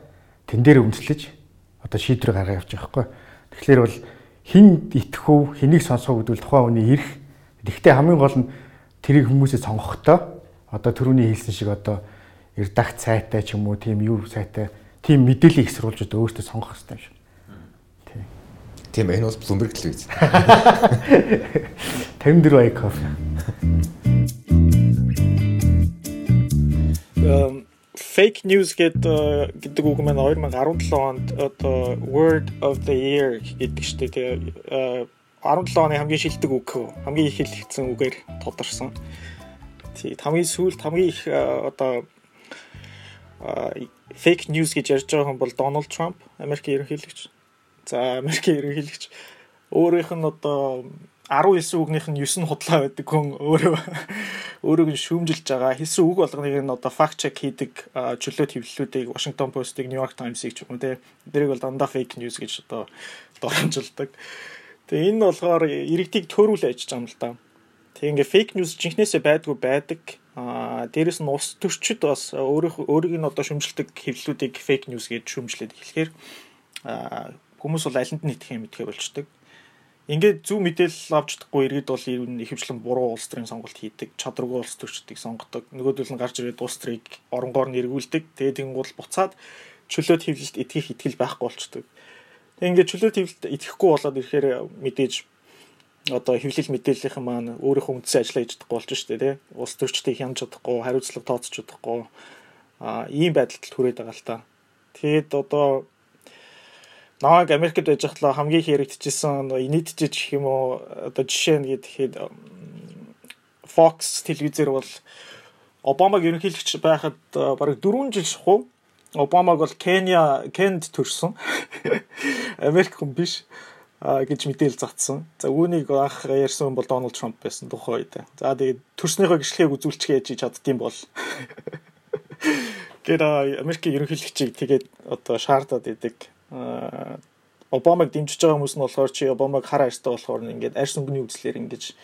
Speaker 3: тэн дээр үндэслэж одоо шийдвэр гаргаа явж байгаа хгүй. Тэгэхээр бол хин итгэх үү, хэнийг сонсох гэдэг бол тухайн хүний эрх. Гэхдээ хамгийн гол нь тэрийг хүмүүсээ сонгохдоо одоо төрөний хэлсэн шиг одоо эрдагт сайтай ч юм уу тийм юу сайтай тийм мэдээллийг эсруулж одоо өөртөө сонгох хэрэгтэй юм шиг.
Speaker 5: Тийм. Тийм энэ бол Bloomberg телевиз.
Speaker 3: 54 ай
Speaker 2: fake news гэдэг гэдэг үг маань 2017 онд одоо word of the year гэдэг штэ тэгээ 17 оны хамгийн шилдэг үг хамгийн их хэлэгдсэн үгээр тодорсон. Тий хамгийн сүүлд хамгийн их одоо fake news гэж ярьж байгаа хүн бол Donald Trump, Америкийн ерөнхийлөгч. За Америкийн ерөнхийлөгч өөрийнх нь одоо 19 үгнийх нь 9 нь худлаа байдаг хүн өөрөө өөрөөг нь шүүмжилж байгаа. Хэлсэн үг болгоныг нь одоо факт чек хийдэг чөлөөт хэвлэлүүдийг Washington Post-ыг, New York Times-ыг ч юм уу те. Тэрийг бол дандаа fake news гэж одоо доромжилдаг. Тэгээ энэ болохоор иргэдийг төөрүүл ажиж байгаа юм л да. Тэг ингээ фейк ньюс жинхнээсээ байдгүй байдаг. Аа дээрэс нь ус төрчид бас өөрөөх өөрийг нь одоо шүмжилдэг хэвлэлүүдийг фейк ньюс гэж шүмжлээд эхлэхээр аа хүмүүс бол алинд нь итгэх юм итгэе болчдөг. Ингээд зөв мэдээлэл авч чадахгүй иргэд бол ихэвчлэн буруу улс төрийн сонголт хийдэг, чадваргүй улс төрчдийг сонгодог. Нөгөөдөл нь гарч ирээд улс төрийг оронгоор нь эргүүлдэг. Тэгээд тэнгуул буцаад чөлөөт хэвлэлд итгэх итгэл байхгүй болчдөг. Тэгээд ингээд чөлөөт хэвлэлд итгэхгүй болоод ирэхээр мэдээж одоо хэвлэл мэдээллийнхэн маань өөрийнхөө үндсэн ажиллаа хийж чадахгүй болж штэ тий. Улс төрчдийг хянаж чадахгүй, хариуцлага тооцож чадахгүй а ийм байдалд хүрээд байгаа л та. Тэгээд одоо Намайг Америкт байж хахлаа хамгийн их яригдчихсэн инээдэж гэх юм уу одоо жишээ нь гэхэд Fox телевизээр бол Обамаг ерөнхийлөгч байхад бараг 4 жил шахуу Обамаг бол Кenya Кенд төрсөн. Америк хүн биш гэж мэдээлэл затсан. За үүнийг анх ярьсан бол Дональд Трамп байсан тухай үед. За тэгээд төрснийхөө гიშлэгийг үзүүлчихээ хийж чаддсан бол гэр Америкийн ерөнхийлөгчийг тэгээд одоо шаардаад идэг Обамаг дэмжиж байгаа хүмүүс нь болохоор чи Обамаг хар арьстай болохоор ингээд арьс өнгөний үзлэр ингэж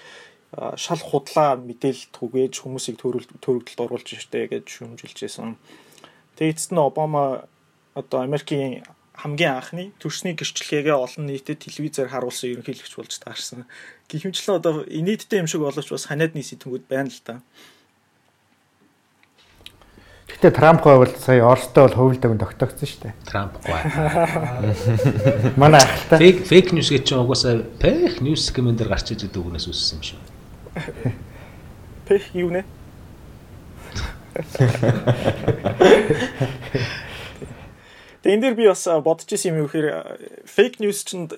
Speaker 2: шал худлаа мэдээлэл түгээж хүмүүсийг төрөлдөлд оруулж штэ гэж шүмжилж байсан. Тэгээд эцэст нь Обама одоо Америкийн хамгийн анхны төрсний гэрчлэгээ олон нийтэд телевизээр харуулсан ерөнхийлөгч болж таарсан. Гэхмэчлэн одоо инээдтэй юм шиг боловч бас ханиадны сэтгэнгүүд байна л да.
Speaker 3: Гэтэ Трамп бол сая Оростой бол хувилдаг тогтогдсон шүү дээ.
Speaker 1: Трамп гоо.
Speaker 3: Манай ахалтай.
Speaker 1: Фейк фейк ньюс гэж чинь угаасаа фейк ньюс гэмээр гарч иж гэдэг үгнээс үссэн юм шиг.
Speaker 2: Фейк юу нэ? Тэгээ энэ дэр би бас бодож исэн юм юу гэхээр фейк ньюс чинь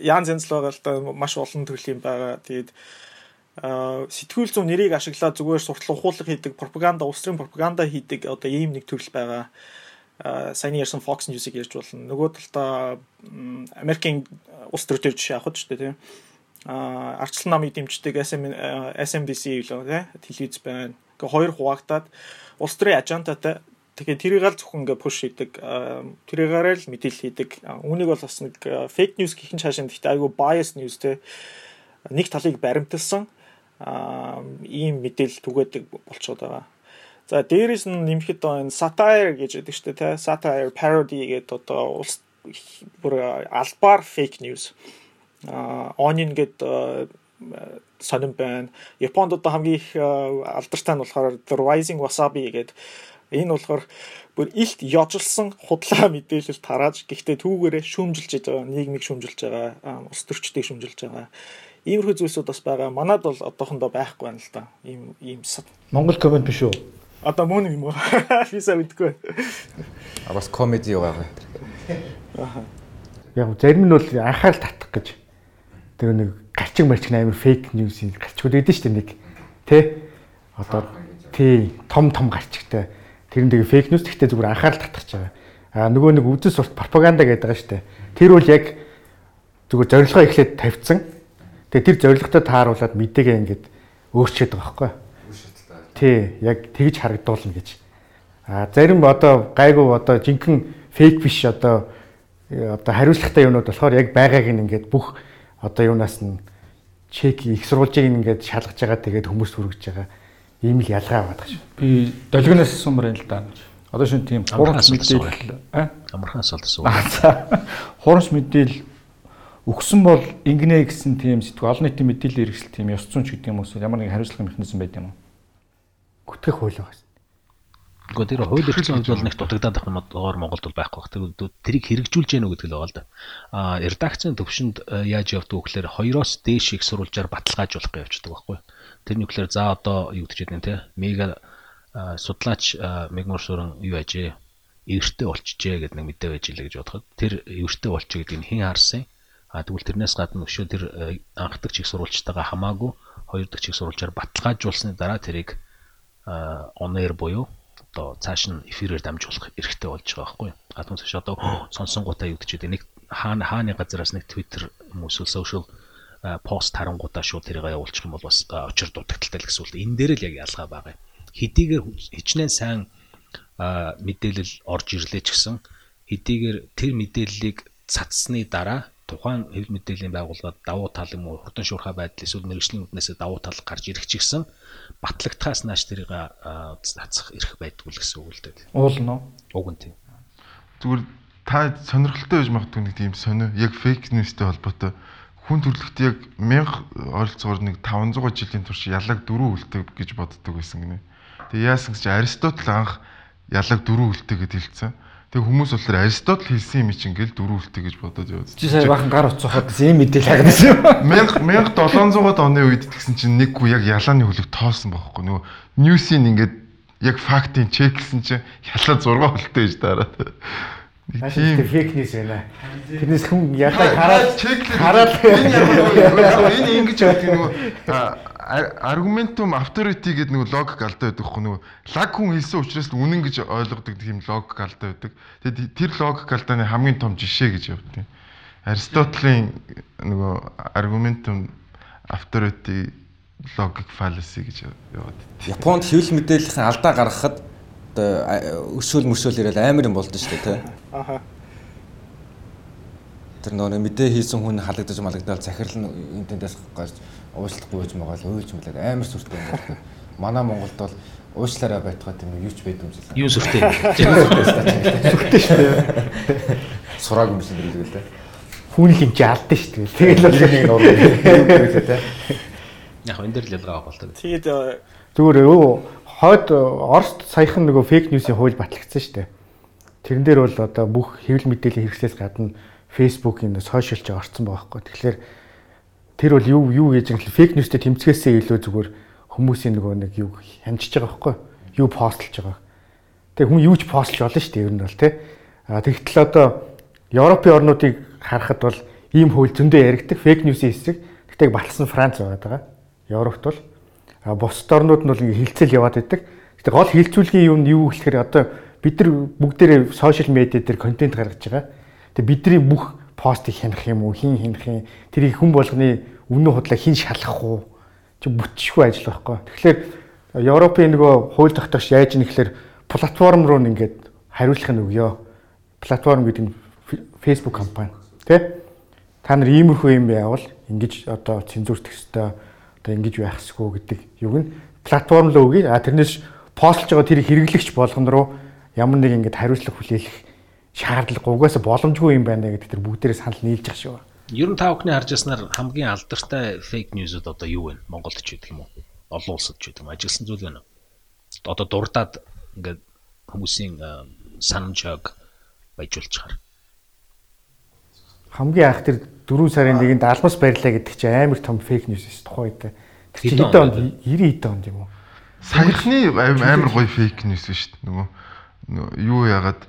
Speaker 2: яан зэнзэл байгаа л да маш олон төрлийн байгаа. Тэгээд сэтгүүл зүйн нэрийг ашиглаад зүгээр суртал ухуулга хийдэг пропаганда улс төрийн пропаганда хийдэг одоо ийм нэг төрөл байгаа сайн ярьсан Fox News-ийг ярьж болно. Нөгөө талдаа Америкийн улс төр төр жишээ авах дээ тийм. А арчлан намыг дэмждэг SMBC юу лөө телевиз байна. Ингээ хоёр хуваагдаад улс төрийн ажентатай тэгээ тэрийг л зөвхөн ингээ пуш хийдэг. Тэрийгээрээ л мэдээлэл хийдэг. Үүнийг бол бас нэг фейк ньюс гэх нь цаашаа гэхдээ айгүй bias news те нэг талыг баримталсан ийм мэдээлэл түгээдэг болчиход байгаа. За дээрэс нь нэмэхэд энэ satire гэж байдаг шүү дээ тий. Satire parody гэдэг одоо улс бүр албаар fake news. Аа onion гэдэг сонирн байна. Японд одоо хамгийн их алдартай нь болохоор The Rising Wasabi гэдэг энэ болохоор бүр илт ёжлсон худлаа мэдээлэл тарааж гэхдээ түүгээрээ шүүмжилж байгаа нийгмийг шүүмжилж байгаа улс төрчдийг шүүмжилж байгаа Иймэрхүү зүйлсүүд бас байгаа. Манад бол одоохондоо байхгүй байна л да. Ийм ийм
Speaker 3: Монгол комент биш үү?
Speaker 2: Одоо мөн юм уу? Виза мэдгүй.
Speaker 5: А бас комеди юу байгаа.
Speaker 3: Аа. Яг зарим нь бол анхаарал татах гэж тэр нэг гарчиг марчиг амар фейк ньюс гарчгууд өгдөн шүү дээ нэг. Тэ? Одоо тий том том гарчигтай. Тэр нь тэгээ фейк ньюс гэхдээ зүгээр анхаарал татах гэж байгаа. А нөгөө нэг үдэс сурт пропаганда гэдэг байгаа шүү дээ. Тэр бол яг зүгээр зорилгоо эхлээд тавьсан Тэгээ тэр зоригтой тааруулаад мэдээгээ ингээд өөрчилөд байгаа байхгүй. Тий, яг тэгж харагдуулна гэж. А зарим одоо гайгүй одоо жинхэнэ фейк биш одоо одоо хариуцлагатай юмнууд болохоор яг байгааг нь ингээд бүх одоо юунаас нь чек их сурвалжийг ингээд шалгаж байгаа тэгээд хүмүүс хүргэж байгаа ийм л ялгаа байдаг шүү.
Speaker 6: Би долгионоос сумар юм л да. Одоо шин тийм
Speaker 1: хурамч мэдээлэл амархан асуулт асуу.
Speaker 6: Хурамч мэдээлэл өгсөн бол ингэнэ гэсэн тийм сэтгүү олон нийтийн мэдээлэл хэрэгсэл тийм ёс зүйн ч гэдэг юм уу ямар нэг хариуцлагын механизм байд юм уу?
Speaker 3: Гүтгэх хууль байгаа.
Speaker 1: Гэхдээ тэр хууль эрхлэн хувьд бол нэг дутагдаад байх юм доор Монголд бол байхгүй бах. Тэрийг хэрэгжүүлж гэнэ гэдэг л байгаа л да. А редакцийн төвшөнд э, яаж явдаг вэ гэхээр хоёроос дээш их сурвалжаар баталгаажуулах гэж явждаг байхгүй. Тэрний үгээр за одоо юу гэж хэлнэ те мега судлаач мегмор сүрэн юу ажээ эвэртэй болчихжээ гэдэг нэг мэдээ байж илээ гэж бодоход тэр эвэртэй болчих гэдэг нь хин харсан А тэгвэл тэрнээс гадна өшөө тэр э, анхдаг чиг сурвалжтайгаа хамаагүй хоёр дахь чиг сурвалжаар баталгаажуулсны дараа тэрийг онээр буюу одоо цааш нь эфирээр дамжуулах эрхтэй болж байгаа байхгүй. А түнш одоо сонсонгуудаа юу гэж нэг хаана хааны газараас нэг Twitter хүмүүс social пост харангуудаа шууд тэрийг явуулчих юм бол бас очир дутагдaltaй л гэсэн үг. Энэ дээр л яг ялгаа байгаа юм. Хэдийгээр хичнээн сайн мэдээлэл орж ирлээ ч гэсэн хэдийгээр тэр мэдээллийг цацсны дараа тухайн хэвлэл мэдээллийн байгууллагад давуу тал юм уу хурдан шуурхай байдал эсвэл мэрэгжлийн үднээсээ давуу тал гарч ирэх ч гэсэн батлагдхаас нааш тэрийг цацах эрх байдгүй л гэсэн үг л дээ.
Speaker 3: Уулна уу?
Speaker 1: Уг нь тийм.
Speaker 4: Зүгээр та сонирхолтой байж магадгүй нэг тийм сонио яг фейк ньюстэй холбоотой хүн төрлөخت яг 1000 ойролцоогоор нэг 500 жилийн турш ялаг дөрөв үлдэг гэж боддог байсан гинэ. Тэгээ яасан гэж Аристотл анх ялаг дөрөв үлдэг гэж хэлсэн. Тэгээ хүмүүс болохоор Аристотл хэлсэн юм чинь ингээл дөрөв үлдэг гэж бодоод яваад.
Speaker 3: Чи сая бахан гар уцаахад ийм мэдээлэл хагнасан юм.
Speaker 4: 1000 1700-аад оны үед тэгсэн чинь нэг хүү яг ялааны хөлөг тоосон байхгүй нөгөө ньюсийн ингээд яг фактын чеклсэн чинь ялаа 6 хөлтэй гэж дараад.
Speaker 3: Тийм фейк ньюс байна. Тэрнээс хүн ядаа хараад
Speaker 4: хараад энэ ингэж байдаг нөгөө аргументум авторити гэдэг нөгөө логик алдаа байдаг хөө нөгөө лаг хүн хэлсэн учраас үнэн гэж ойлгодог тийм логик алдаа байдаг. Тэгээд тэр логик алдааны хамгийн том жишээ гэж явдیں۔ Аристотлийн нөгөө аргументум авторити логик фаласи гэж яваад.
Speaker 5: Японд хэвлэл мэдээллийн алдаа гаргахад өсөөл мөсөөл ирэл амар юм болдсон шүү дээ тий. Аха. Тэр нөгөө мэдээ хийсэн хүн халагдаж малагдаад захирал нь энтэндээс гарч уушлахгүй байж байгаа л уйлж мэлээд амар сүртэй юм байна. Манай Монголд бол уушлаараа байтгаа тийм юу ч байд юм шиг.
Speaker 1: Юу сүртэй.
Speaker 3: Сүртэй шүү дээ.
Speaker 5: Сурааг юм шиг хэлдэг л дээ.
Speaker 3: Хүн хэмжээ алдсан шүү дээ. Тэгэл бол нэг уран хэлээ тий.
Speaker 1: Яг энэ дэр л ялгаа болтой.
Speaker 2: Тэгээд
Speaker 3: зүгээр өө хойд Оросд саяхан нөгөө фейк ньюсийн хууль батлагдсан шүү дээ. Тэрэн дээр бол одоо бүх хэвлэл мэдээллийн хэрэгслээс гадна Facebook-ийн сошиал ч орцсон байгаа байхгүй. Тэгэхээр тэр бол юу юу гэж юм фейк ньюстэй тэмцгээсээ илүү зүгээр хүмүүсийн нөгөө нэг юу хянчиж байгаа байхгүй. Юу постлж байгаа. Тэгээ хүн юу ч постлж болно шүү дээ ер нь бол тий. А тэгтэл одоо Европын орнуудыг харахад бол ийм хууль зөндөө яригддаг фейк ньюсийн хэсэг. Тэгтээ батлсан Франц байгаа. Европт бол а бусад орнууд нь бол хилцэл яваад байдаг. Гэтэ гол хилцүүлгийн юм нь юу гэхээр одоо бид нар бүгдээрээ сошиал медиа дээр контент гаргаж байгаа. Тэгээ бидний бүх постыг хянах юм уу, хин хянах юм, тэрийг хүн болгоны үнэн худлаа хин шалгах уу? Чи бүтчихгүй ажил байхгүй. Тэгэхээр Европын нөгөө хууль тогтоогч яаж ийм гэхээр платформ руу ингээд хариулах нь өгөө. Платформ гэдэг нь Facebook компани. Тэ? Та нар иймэрхүү юм байвал ингэж одоо цензурт төстэй одоо ингэж байх хэсгүү гэдэг юг нь платформ руу өгье. А тэрнээс постлж байгаа тэрийг хэрэглэгч болгон руу ямар нэг ингэж хариуцлага хүлээх шаардлага угаасаа боломжгүй юм байна гэдэг тэр бүгдээрээ санал нийлж байгаа шүү.
Speaker 1: Ер нь та бүхний харж яснаар хамгийн алдартай фейк ньюсуд одоо юу вэ? Монголд ч гэдэг юм уу? Олон улсад ч гэдэг юм. Ажилласан зүйл байна. Одоо дурдаад ингээд хүмүүсийн санамжааг баяжуулчихаар.
Speaker 3: Хамгийн анх тэр 4 сарын нэгэнд албас барьлаа гэдэг чинь амар том фейк ньюс шүү тухайн үед. Тэр чинь хэдэн онд 90 хэдэн онд юм уу?
Speaker 4: Саяхны амар гоё фейк ньюс шүү дээ. Нөгөө юу яагаад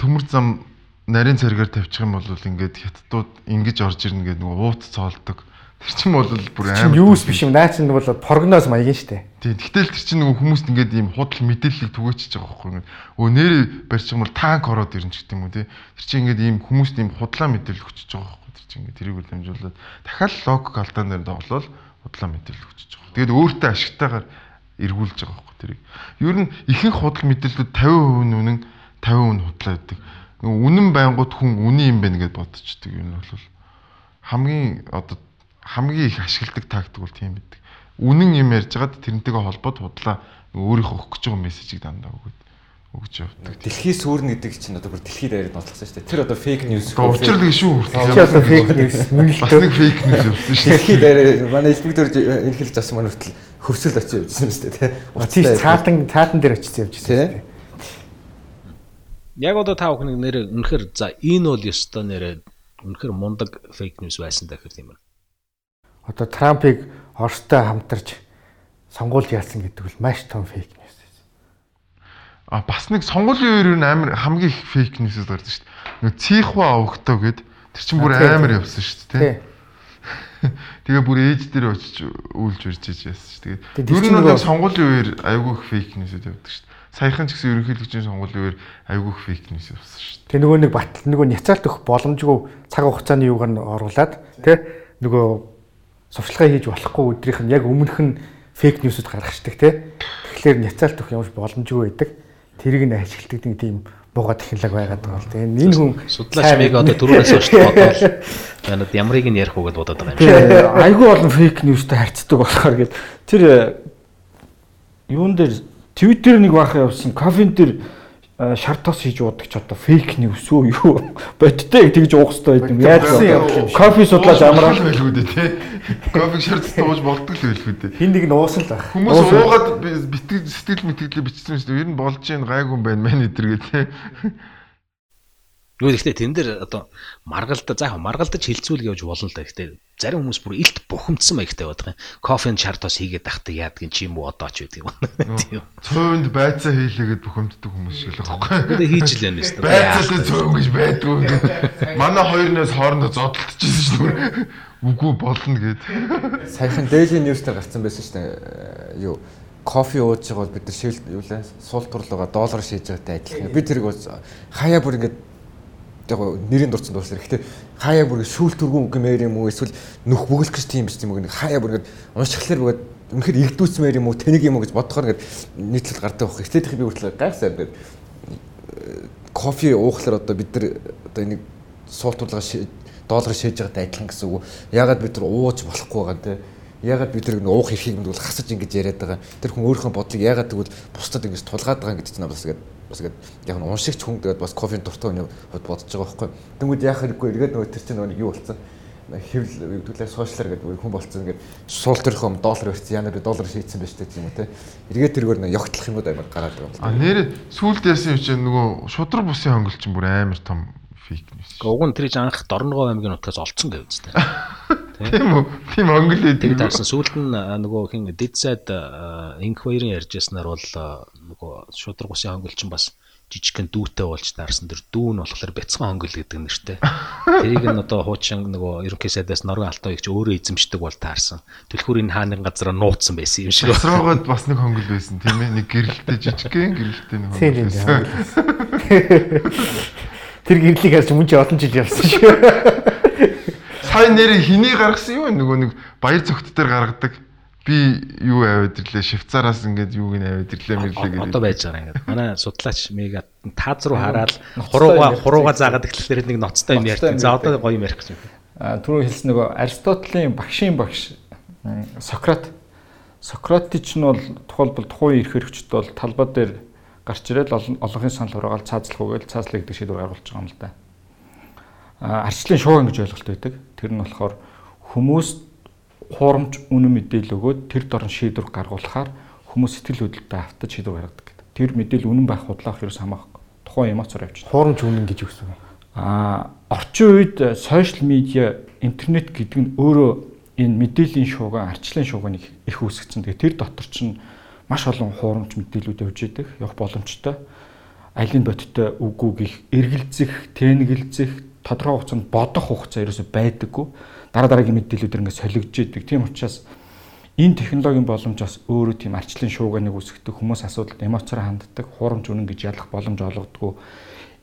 Speaker 4: төмөр зам нарийн царгаар тавьчих юм бол ингээд хятадууд ингэж орж ирнэ гэдэг нөгөө уут цоолдог. Тэр чинь бол бүр
Speaker 3: амар юус биш юм. Наа чинь бол прогноз маягийн штэ.
Speaker 4: Тийм. Тэгтэл тэр чинь нөгөө хүмүүст ингээд ийм худал мэдээллийг түгээчихэж байгаа байхгүй юу. Өө нэр барьчих юм бол танк ороод ирнэ ч гэдэг юм уу тий. Тэр чинь ингээд ийм хүмүүст ийм худлаа мэдээлэл өгчөж байгаа байхгүй. Тэр чинь ингээд тэрийг дамжуулаад дахиад логик алдаан дээр тоглол худлаа мэдээлэл өгчөж байгаа. Тэгээд өөртөө ашигтайгаар эргүүлж байгаа байхгүй тэрийг. Ер нь ихэнх худал мэдээллүүд 50% нь үнэн 50% нь худлаа гэдэг. Үнэн байнгут хүн үнэн юм байна гэж бодчихдөг юм бол хамгийн одоо хамгийн их ашигладаг тактик бол тийм байдаг. Үнэн юм ярьж байгаад тэрнтэйгээ холбоод худлаа өөрийнхөө өгөх гэж байгаа мессежийг дандаа өгöd өгч явдаг.
Speaker 5: Дэлхий сүрнэ гэдэг чинь одоо бүр дэлхийд яриад нотлогсон шүү дээ. Тэр одоо фейк ньюс.
Speaker 4: Учир л шүү.
Speaker 3: Тэр одоо фейк ньюс.
Speaker 4: Бас нэг фейк ньюс явсан шүү.
Speaker 5: Дэлхийд яриад манай инспектор энэ хэлж авсан маань хүртэл хөвсөл очиж явжсэн шүү дээ.
Speaker 3: Утас цаатан цаатан дээр очиж явжсэн.
Speaker 5: Тийм.
Speaker 1: Яг одоо та бүхний нэр үнэхэр за энэ бол ёстой нэрээ үнэхэр мундаг фейк ньюс байсан дахир тийм байна.
Speaker 3: Одоо Трампыг Оростой хамтарч сонгуульд яасан гэдэг бол маш том фейк ньюс.
Speaker 4: А бас нэг сонгуулийн үеэр амар хамгийн их фейк ньюс гардаг шүү дээ. Нэг цихва өгтөө гэд тэр чинь бүр амар явсан шүү дээ. Тэгээ бүр ээж дээр очиж үйлж иж яасан шүү дээ. Ер нь нэг сонгуулийн үеэр айгүй их фейк ньюсуд явдаг шүү дээ. Саяхан ч гэсэн ерөнхийлөгчийн сонгуулийн үеэр айгүй их фейк ньюс явсан шүү дээ.
Speaker 3: Тэгээ нөгөө нэг батал нөгөө няцаалт өгөх боломжгүй цаг хугацааны юугаар нь оруулаад тий нөгөө сурчлагаа хийж болохгүй өдрийнх нь яг өмнөх нь фейк ньюсуд гаргахдаг тий. Тэгэхээр няцаалт өгөх ямар боломжгүй байдаг тэрийг нь ашигладаг нэг тийм бууга технологи байгаад байгаа л тийм энэ хүн
Speaker 1: судлаач мэг одоо түрүүнээс хойш бодволянад ямрыг нь ярих уу гэж бодоод байгаа юм
Speaker 6: шиг. Айгүй олон фейк ньюстэй харьцдаг болохоор гээд тэр юун дээр Twitter нэг баах явсан кофен дээр шар тос хийж уудаг ч одоо фейк ньюс үү юу бодтой тэгж уух хэрэгтэй юм. Яаж кофе судлаач амраа
Speaker 4: байлгүй дээ тий. Кофе шар тос ууж болдог л байлгүй дээ.
Speaker 3: Хин нэг нь уусан л байх.
Speaker 4: Хүмүүс уугаад битгэл сэтгэл мэтгэлээ бичсэн шүү дээ. Ер нь болж гин гайгүй юм байна мэн эдэргээ тий.
Speaker 1: Юу гэхдээ тэн дээр одоо маргалда за яг маргалдаж хилцүүл гэж болно л да. Гэхдээ зарим хүмүүс бүр илт бухимдсан маягтай байдаг юм. Кофенд шартос хийгээд тахдаг яадаг юм чи юм уу одоо ч гэдэг юм.
Speaker 4: Тийм. Цовнд байцаа хийлээгээд бухимддаг хүмүүс шиг л
Speaker 1: байхгүй. Тэгээ хийж л байна шүү
Speaker 4: дээ. Байцаа цов гэж байдгүй. Манай хоёрноос хоорондоо зодтолчихсон шүү дээ. Үгүй болно гэд.
Speaker 5: Саяхан Daily News дээр гарсан байсан шүү дээ. Юу кофе ууж байгаа бол бид нар шил юу лээ суул турлага доллар шийдэж байгаатай адилхан. Би тэрийг хаяа бүр ингээд яг нэрийн дурцсан дуусна. Гэхдээ хаяа бүр шүүл төргөн гэмээр юм уу эсвэл нөх бөглөх гэж тийм биш юм уу. Хаяа бүр ингээд уншихлаар бүр үнэхээр ирдүүцмээр юм уу тэнийг юм уу гэж бодохоор ингээд нийтлэл гардаг байх. Эхлээд би хүртэл гайхсаар ингээд кофе уухлаар одоо бид нар одоо энийг суултуулга доллар шээж байгаатай адилхан гэсэн үг. Ягаад бид нар ууж болохгүй байгаа те. Ягаад бид нар уух эрхийг мэдвэл хасаж ингэж яриад байгаа. Тэр хүн өөрийнхөө бодлыг ягаад тэгвэл бусдад ингэж тулгаад байгаа гэж надаас ингээд бас ингээд яг нь уншигч хүн тэгээд бас кофений дуртай хүний хувьд бодож байгаа байхгүй. Тэнгүүд яах хэрэггүй эргээд нөгөө тэр чинь нөгөө юу болсон хэвл югдүүлээ сошиалар гэдэг хүн болцсон ингээд суул төрхөм доллар өрцөн яна би доллар шийдсэн байж тээ юм уу те эргээд тэргээр нэг ёгтлох юмуд амар гараад байгаа.
Speaker 4: А нэр сүулт яасан юм чинь нөгөө шудраг бусын хонгол чинь бүр амар том фейк ньюс.
Speaker 1: Уг нь тэр анх Дорногов аймгийн нутгаас олцсон гэв үстэй.
Speaker 4: Тийм үү? Тийм хонгол ээ.
Speaker 1: Тэр таарсан сүүлд нь нөгөө хин Дидсайд инквайрын ярьжсанаар бол нөгөө шудраг усын хонгол чинь бас жижигхэн дүүтэй болж таарсан тэр дүү нь болохоор бяцхан хонгол гэдэг нэртэй. Тэрийг нь одоо хуучин нөгөө ерөнхий сайдаас Норвег алтан ягч өөрөө эзэмшдэг бол таарсан. Түлхүүр энэ хааны газараа нууцсан байсан юм шиг.
Speaker 4: Асраагад бас нэг хонгол байсан тийм ээ. Нэг гэрэлтэй жижигхэн гэрэлтэй нэг хонгол.
Speaker 3: Тэр гэрлийг харж мөн чи олон жил явсан шүү.
Speaker 4: Сайн нэр хэний гаргасан юу нөгөө нэг баяр цогт дээр гаргадаг би юу аваад ирлээ Швейцараас ингээд юуг нь аваад ирлээ мэрлээ
Speaker 1: гэдэг. Одоо байж байгаа ингээд. Манай судлаач мега тааз руу хараад хурууга хурууга заагаад эхлэхээр нэг ноцтой юм ярьсан. За одоо гоё юм ярих гэж байна.
Speaker 6: А түрүү хэлсэн нөгөө Аристотелийн багшийн багш Сократ Сократич нь бол тухайлбал тухайн эрх хэрэгчд бол талбай дээр гарч ирээд олонхын санал хураагаал цаазлах үгээл цаазлах гэдэг шийдвэр гаргуулж байгаа юм л да. А арчлын шууган гэж ойлголт байдаг. Тэр нь болохоор хүмүүс хуурамч үнэн мэдээлэл өгөөд тэр дорн шийдвэр гаргуулахаар хүмүүс сэтгэл хөдлөлтөд автаж шийдвэр гаргадаг гэдэг. Тэр мэдээлэл үнэн байх худлаах ерөөс хамаахгүй. Тухайн эмоцоор явж.
Speaker 3: Хуурамч үнэн гэж юу гэсэн бэ?
Speaker 6: Аа, орчин үед сошиал медиа, интернет гэдэг нь өөрөө энэ мэдээллийн шууган, арчлын шууганыг их үүсгэсэн. Тэгээ тэр дотор чинь маш олон хуурамч мэдээлүүд явж идэг, явах боломжтой. Алин бодиттой үгүйг их эргэлзэх, тэнэгэлзэх, тодорхой хугацаанд бодох хугацаа ерөөсөй байдаггүй дараа дараагийн мэдээлүүдээр ингээд солигдож идэг. Тийм учраас энэ технологийн боломж бас өөрөө тийм арчлын шууганыг үүсгдэг хүмүүс асуудалд эмоцоор ханддаг, хуурамч үнэн гэж ялах боломж олгодгүй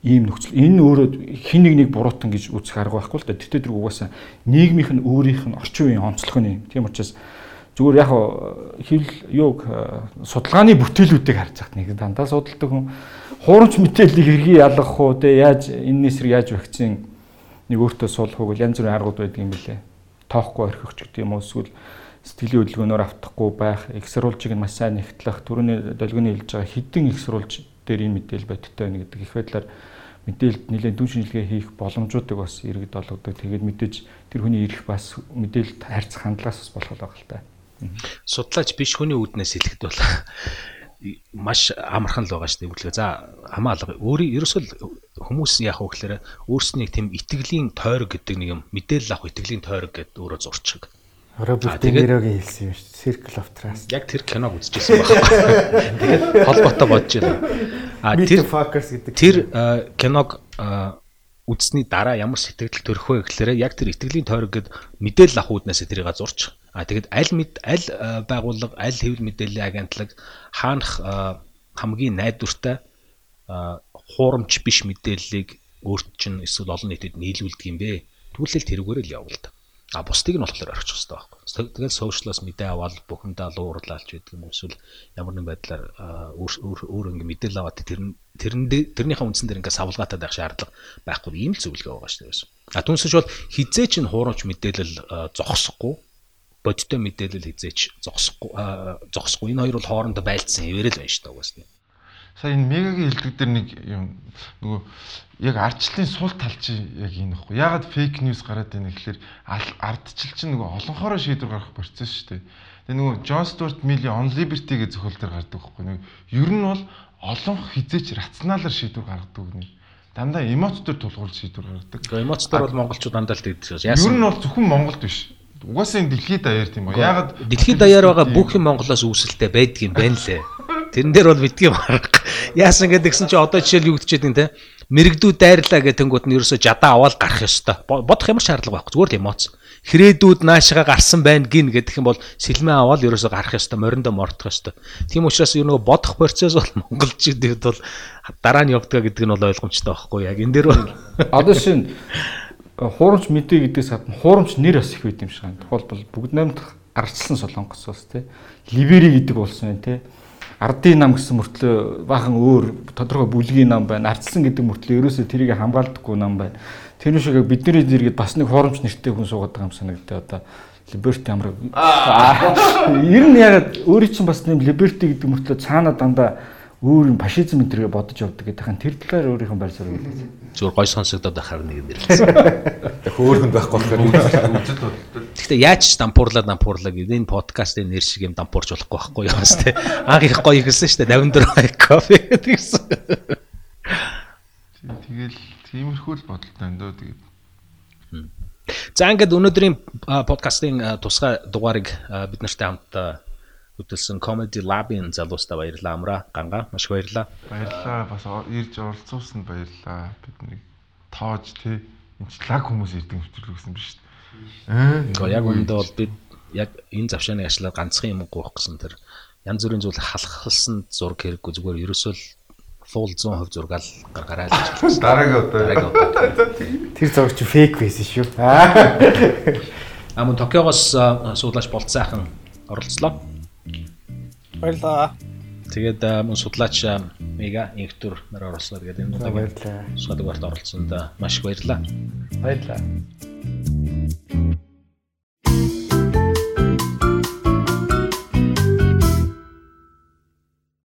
Speaker 6: ийм нөхцөл. Энэ өөрөө хин нэг нэг буруутан гэж үзэх арга байхгүй л да. Тэгтээ тэр угаасаа нийгмийнх нь өөрийнх нь орчин үеийн онцлог нь. Тийм учраас зүгээр яг хэл юуг судалгааны бүтээлүүдийг харж захт нэг дандаа судалдаг хүн хуурамч мэдээллийг хэргийг ялгах уу те яаж энэс хэрэг яаж вакцин нэг өөртөө суулгах уу янз бүрийн аргууд байдаг юм билэ. Тоохгүй орхих ч гэдэг юм уу эсвэл сэтгэлийн хөдөлгөөнөөр автахгүй байх, их сурвалжийг нь маш сайн нэгтлэх, түрүүний долгионы хэлж байгаа хідэн сурвалж дээр энэ мэдээлэл бодиттой байна гэдэг их байдлаар мэдээлэлд нэлээд дүн шинжилгээ хийх боломжуудыг бас иргэд олгодог. Тэгээд мэдээж тэр хүний ирэх бас мэдээлэлд харьцах хандлагаас бас болох л байгаа л та.
Speaker 1: Судлаач биш хүний үүднээс хэлэхэд бол маш амархан л байгаа шүү дээ хөдөлгөө. За хамаалга. Өөрийн ерөөсөө хүмүүс яах вэ гэхээр өөрснийг тийм итгэлийн тойрог гэдэг нэг юм мэдээлэл авах итгэлийн тойрог гэдэг өөрөө зурчих.
Speaker 3: Роберт Де Нирогийн хэлсэн юм шүү дээ. Circle of Trust.
Speaker 1: Яг тэр киног үзчихсэн байна. Тэгээд холбоотой бодож байна.
Speaker 3: А тэр гэдэг.
Speaker 1: Тэр киног үзсний дараа ямар сэтгэл төрөх вэ гэхээр яг тэр итгэлийн тойрог гэд мэдээлэл авах үүднээс тэрийг зурчих. А тэгэд аль мэд аль байгууллага аль хэвлэл мэдээллийн агентлаг хаанах хамгийн найдвартай хуурамч биш мэдээллийг өөрт чинь эсвэл олон нийтэд нийлүүлдэг юм бэ? Түлхэл тэрүүгээр л явуул та. А бусдыг нь болохоор орчих хэрэгтэй байхгүй. Тэгэл сошиалоос мэдээ аваад бүхэндээ алуурлаалч гэдэг юм эсвэл ямар нэгэн байдлаар өөр өөр ингэ мэдээлэл аваад тэр тэрэн тэрнийхээ үндсэн дээр ингээ савлгаатай байх шаардлага байхгүй ийм л зөвлөгөө байгаа шүү дээ. А түнсэж бол хизээч нь хуурамч мэдээлэл зогсохгүй бодиттой мэдээлэл хизээч зогсохгүй зогсохгүй энэ хоёр бол хоорондоо байлцсан хэвээрэл байна шүү дээ угаасна.
Speaker 4: Сая энэ мегагийн хэлдэг дээр нэг юм нөгөө яг ардчлалын сул тал чи яг энэ ихгүй. Ягаад фейк ньюс гараад байна гэхэлэр ардчил чинь нөгөө олонхороо шийдвэр гаргах процесс шүү дээ. Тэгээ нөгөө Джон Стюарт Милли On Liberty гэж зохиол дээр гардаг байхгүй. Нэг ер нь бол олон хизээч рационалар шийдвэр гаргадаг гэнэ. Дандаа эмоцтоор тулгуурлаж шийдвэр гаргадаг.
Speaker 1: Эмоцтоор бол монголчууд дандаа л тэгдэг.
Speaker 4: Яасан? Ер нь бол зөвхөн Монголд биш. Угаасаа энэ дэлхийд даяар тийм үү? Ягаад
Speaker 1: дэлхийд даяар байгаа бүх юм Монголоос үүсэлтэй байдаг юм байна лээ. Тэрэн дээр бол битгий марга. Яасан гэдэг гисэн чи одоо жишээл юу гэдчихэд юм те. Мэрэгдүү дайрлаа гэх тэнгууд нь ерөөсө жадаа аваад гарах ёстой. Бодох ямар шаардлага байхгүй. Зүгээр л эмоц. Хрээдүүд наашгаа гарсан байна гин гэдэг юм бол сэлмээ аваад ерөөсө гарах ёстой, мориндоо мортох ёстой. Тийм учраас юу нөгөө бодох процесс бол монголчуудад бол дараа нь явдгаа гэдэг нь бол ойлгомжтой байхгүй яг энэ дээр бол
Speaker 6: одоо шин хуурамч мэдээ гэдээс гадна хуурамч нэр бас их байд юм шиг байна. Тухайлбал бүгд наймд арчилсан солонгосоос тий. Ливери гэдэг болсон байна тий ардын нам гэсэн мөртлөө баахан өөр тодорхой бүлгийн нам байна. Ардсан гэдэг мөртлөө ерөөсөө тэрийг хамгаалдаггүй нам байна. Тэр шиг бидний зэрэгэд бас нэг хоромч нэртэй хүн суугаад байгаа юм санагдаа одоо Liberty амраг. Ер нь яг өөрийн чинь бас нэм Liberty гэдэг мөртлөө цаана дандаа өөр юм фашизм энэ төргээ бодож явдаг гэдэг хань тэр талаар өөрийнхөө байр суурийг хэлээ.
Speaker 1: Зүгээр гой сонсогдоод байхаар нэг юм нэрлсэн.
Speaker 5: Хөөхөнд байхгүй болохоор.
Speaker 1: Гэхдээ яаж ч дампуурлаа дампуурлаа гэдэг энэ подкастын нэр шиг юм дампуурч болохгүй байхгүй юу бас тий. Анх их гоё ихсэн шүү дээ 54 кофе гэдгийгсэн.
Speaker 4: Тэгэл тиймэрхүү л бодолтой энэ дөө тэгээд.
Speaker 1: За ингээд өнөөдрийн подкастын тусгай дугаарыг бид нартай хамт хөтөлсөн Comedy Lab-ын залуустаа баярлалаа амраа. Ганга маш баярлалаа.
Speaker 4: Баярлалаа. Бас ирж оролцуулсанд баярлалаа. Бидний тоож тий энэ ч лаг хүмүүс ирдэг нэвтрүүлэг гэсэн биш шүү
Speaker 1: дээ. Аа. Яг үүндээ бол бид яг энэ завшааныг ашлаад ганцхан юм гоох гэсэн тэр янз бүрийн зүйл халахлсан зураг хэрэггүй зүгээр ерөөсөө full 100% зургаал гаргараа л гэж.
Speaker 4: Дараагийн удаа. Дараагийн удаа.
Speaker 3: Тэр зураг чи фейк байсан шүү.
Speaker 1: Аа мөн Токиогоос суулаач болцсайхан оролцлоо.
Speaker 2: Баярлалаа.
Speaker 1: Тэгээд мөн судлаач мега инхтүр нар оролцлоо. Тэгээд энэ удаагийн
Speaker 3: баярлалаа.
Speaker 1: судлаач оролцсонд маш их баярлалаа.
Speaker 3: Баярлалаа.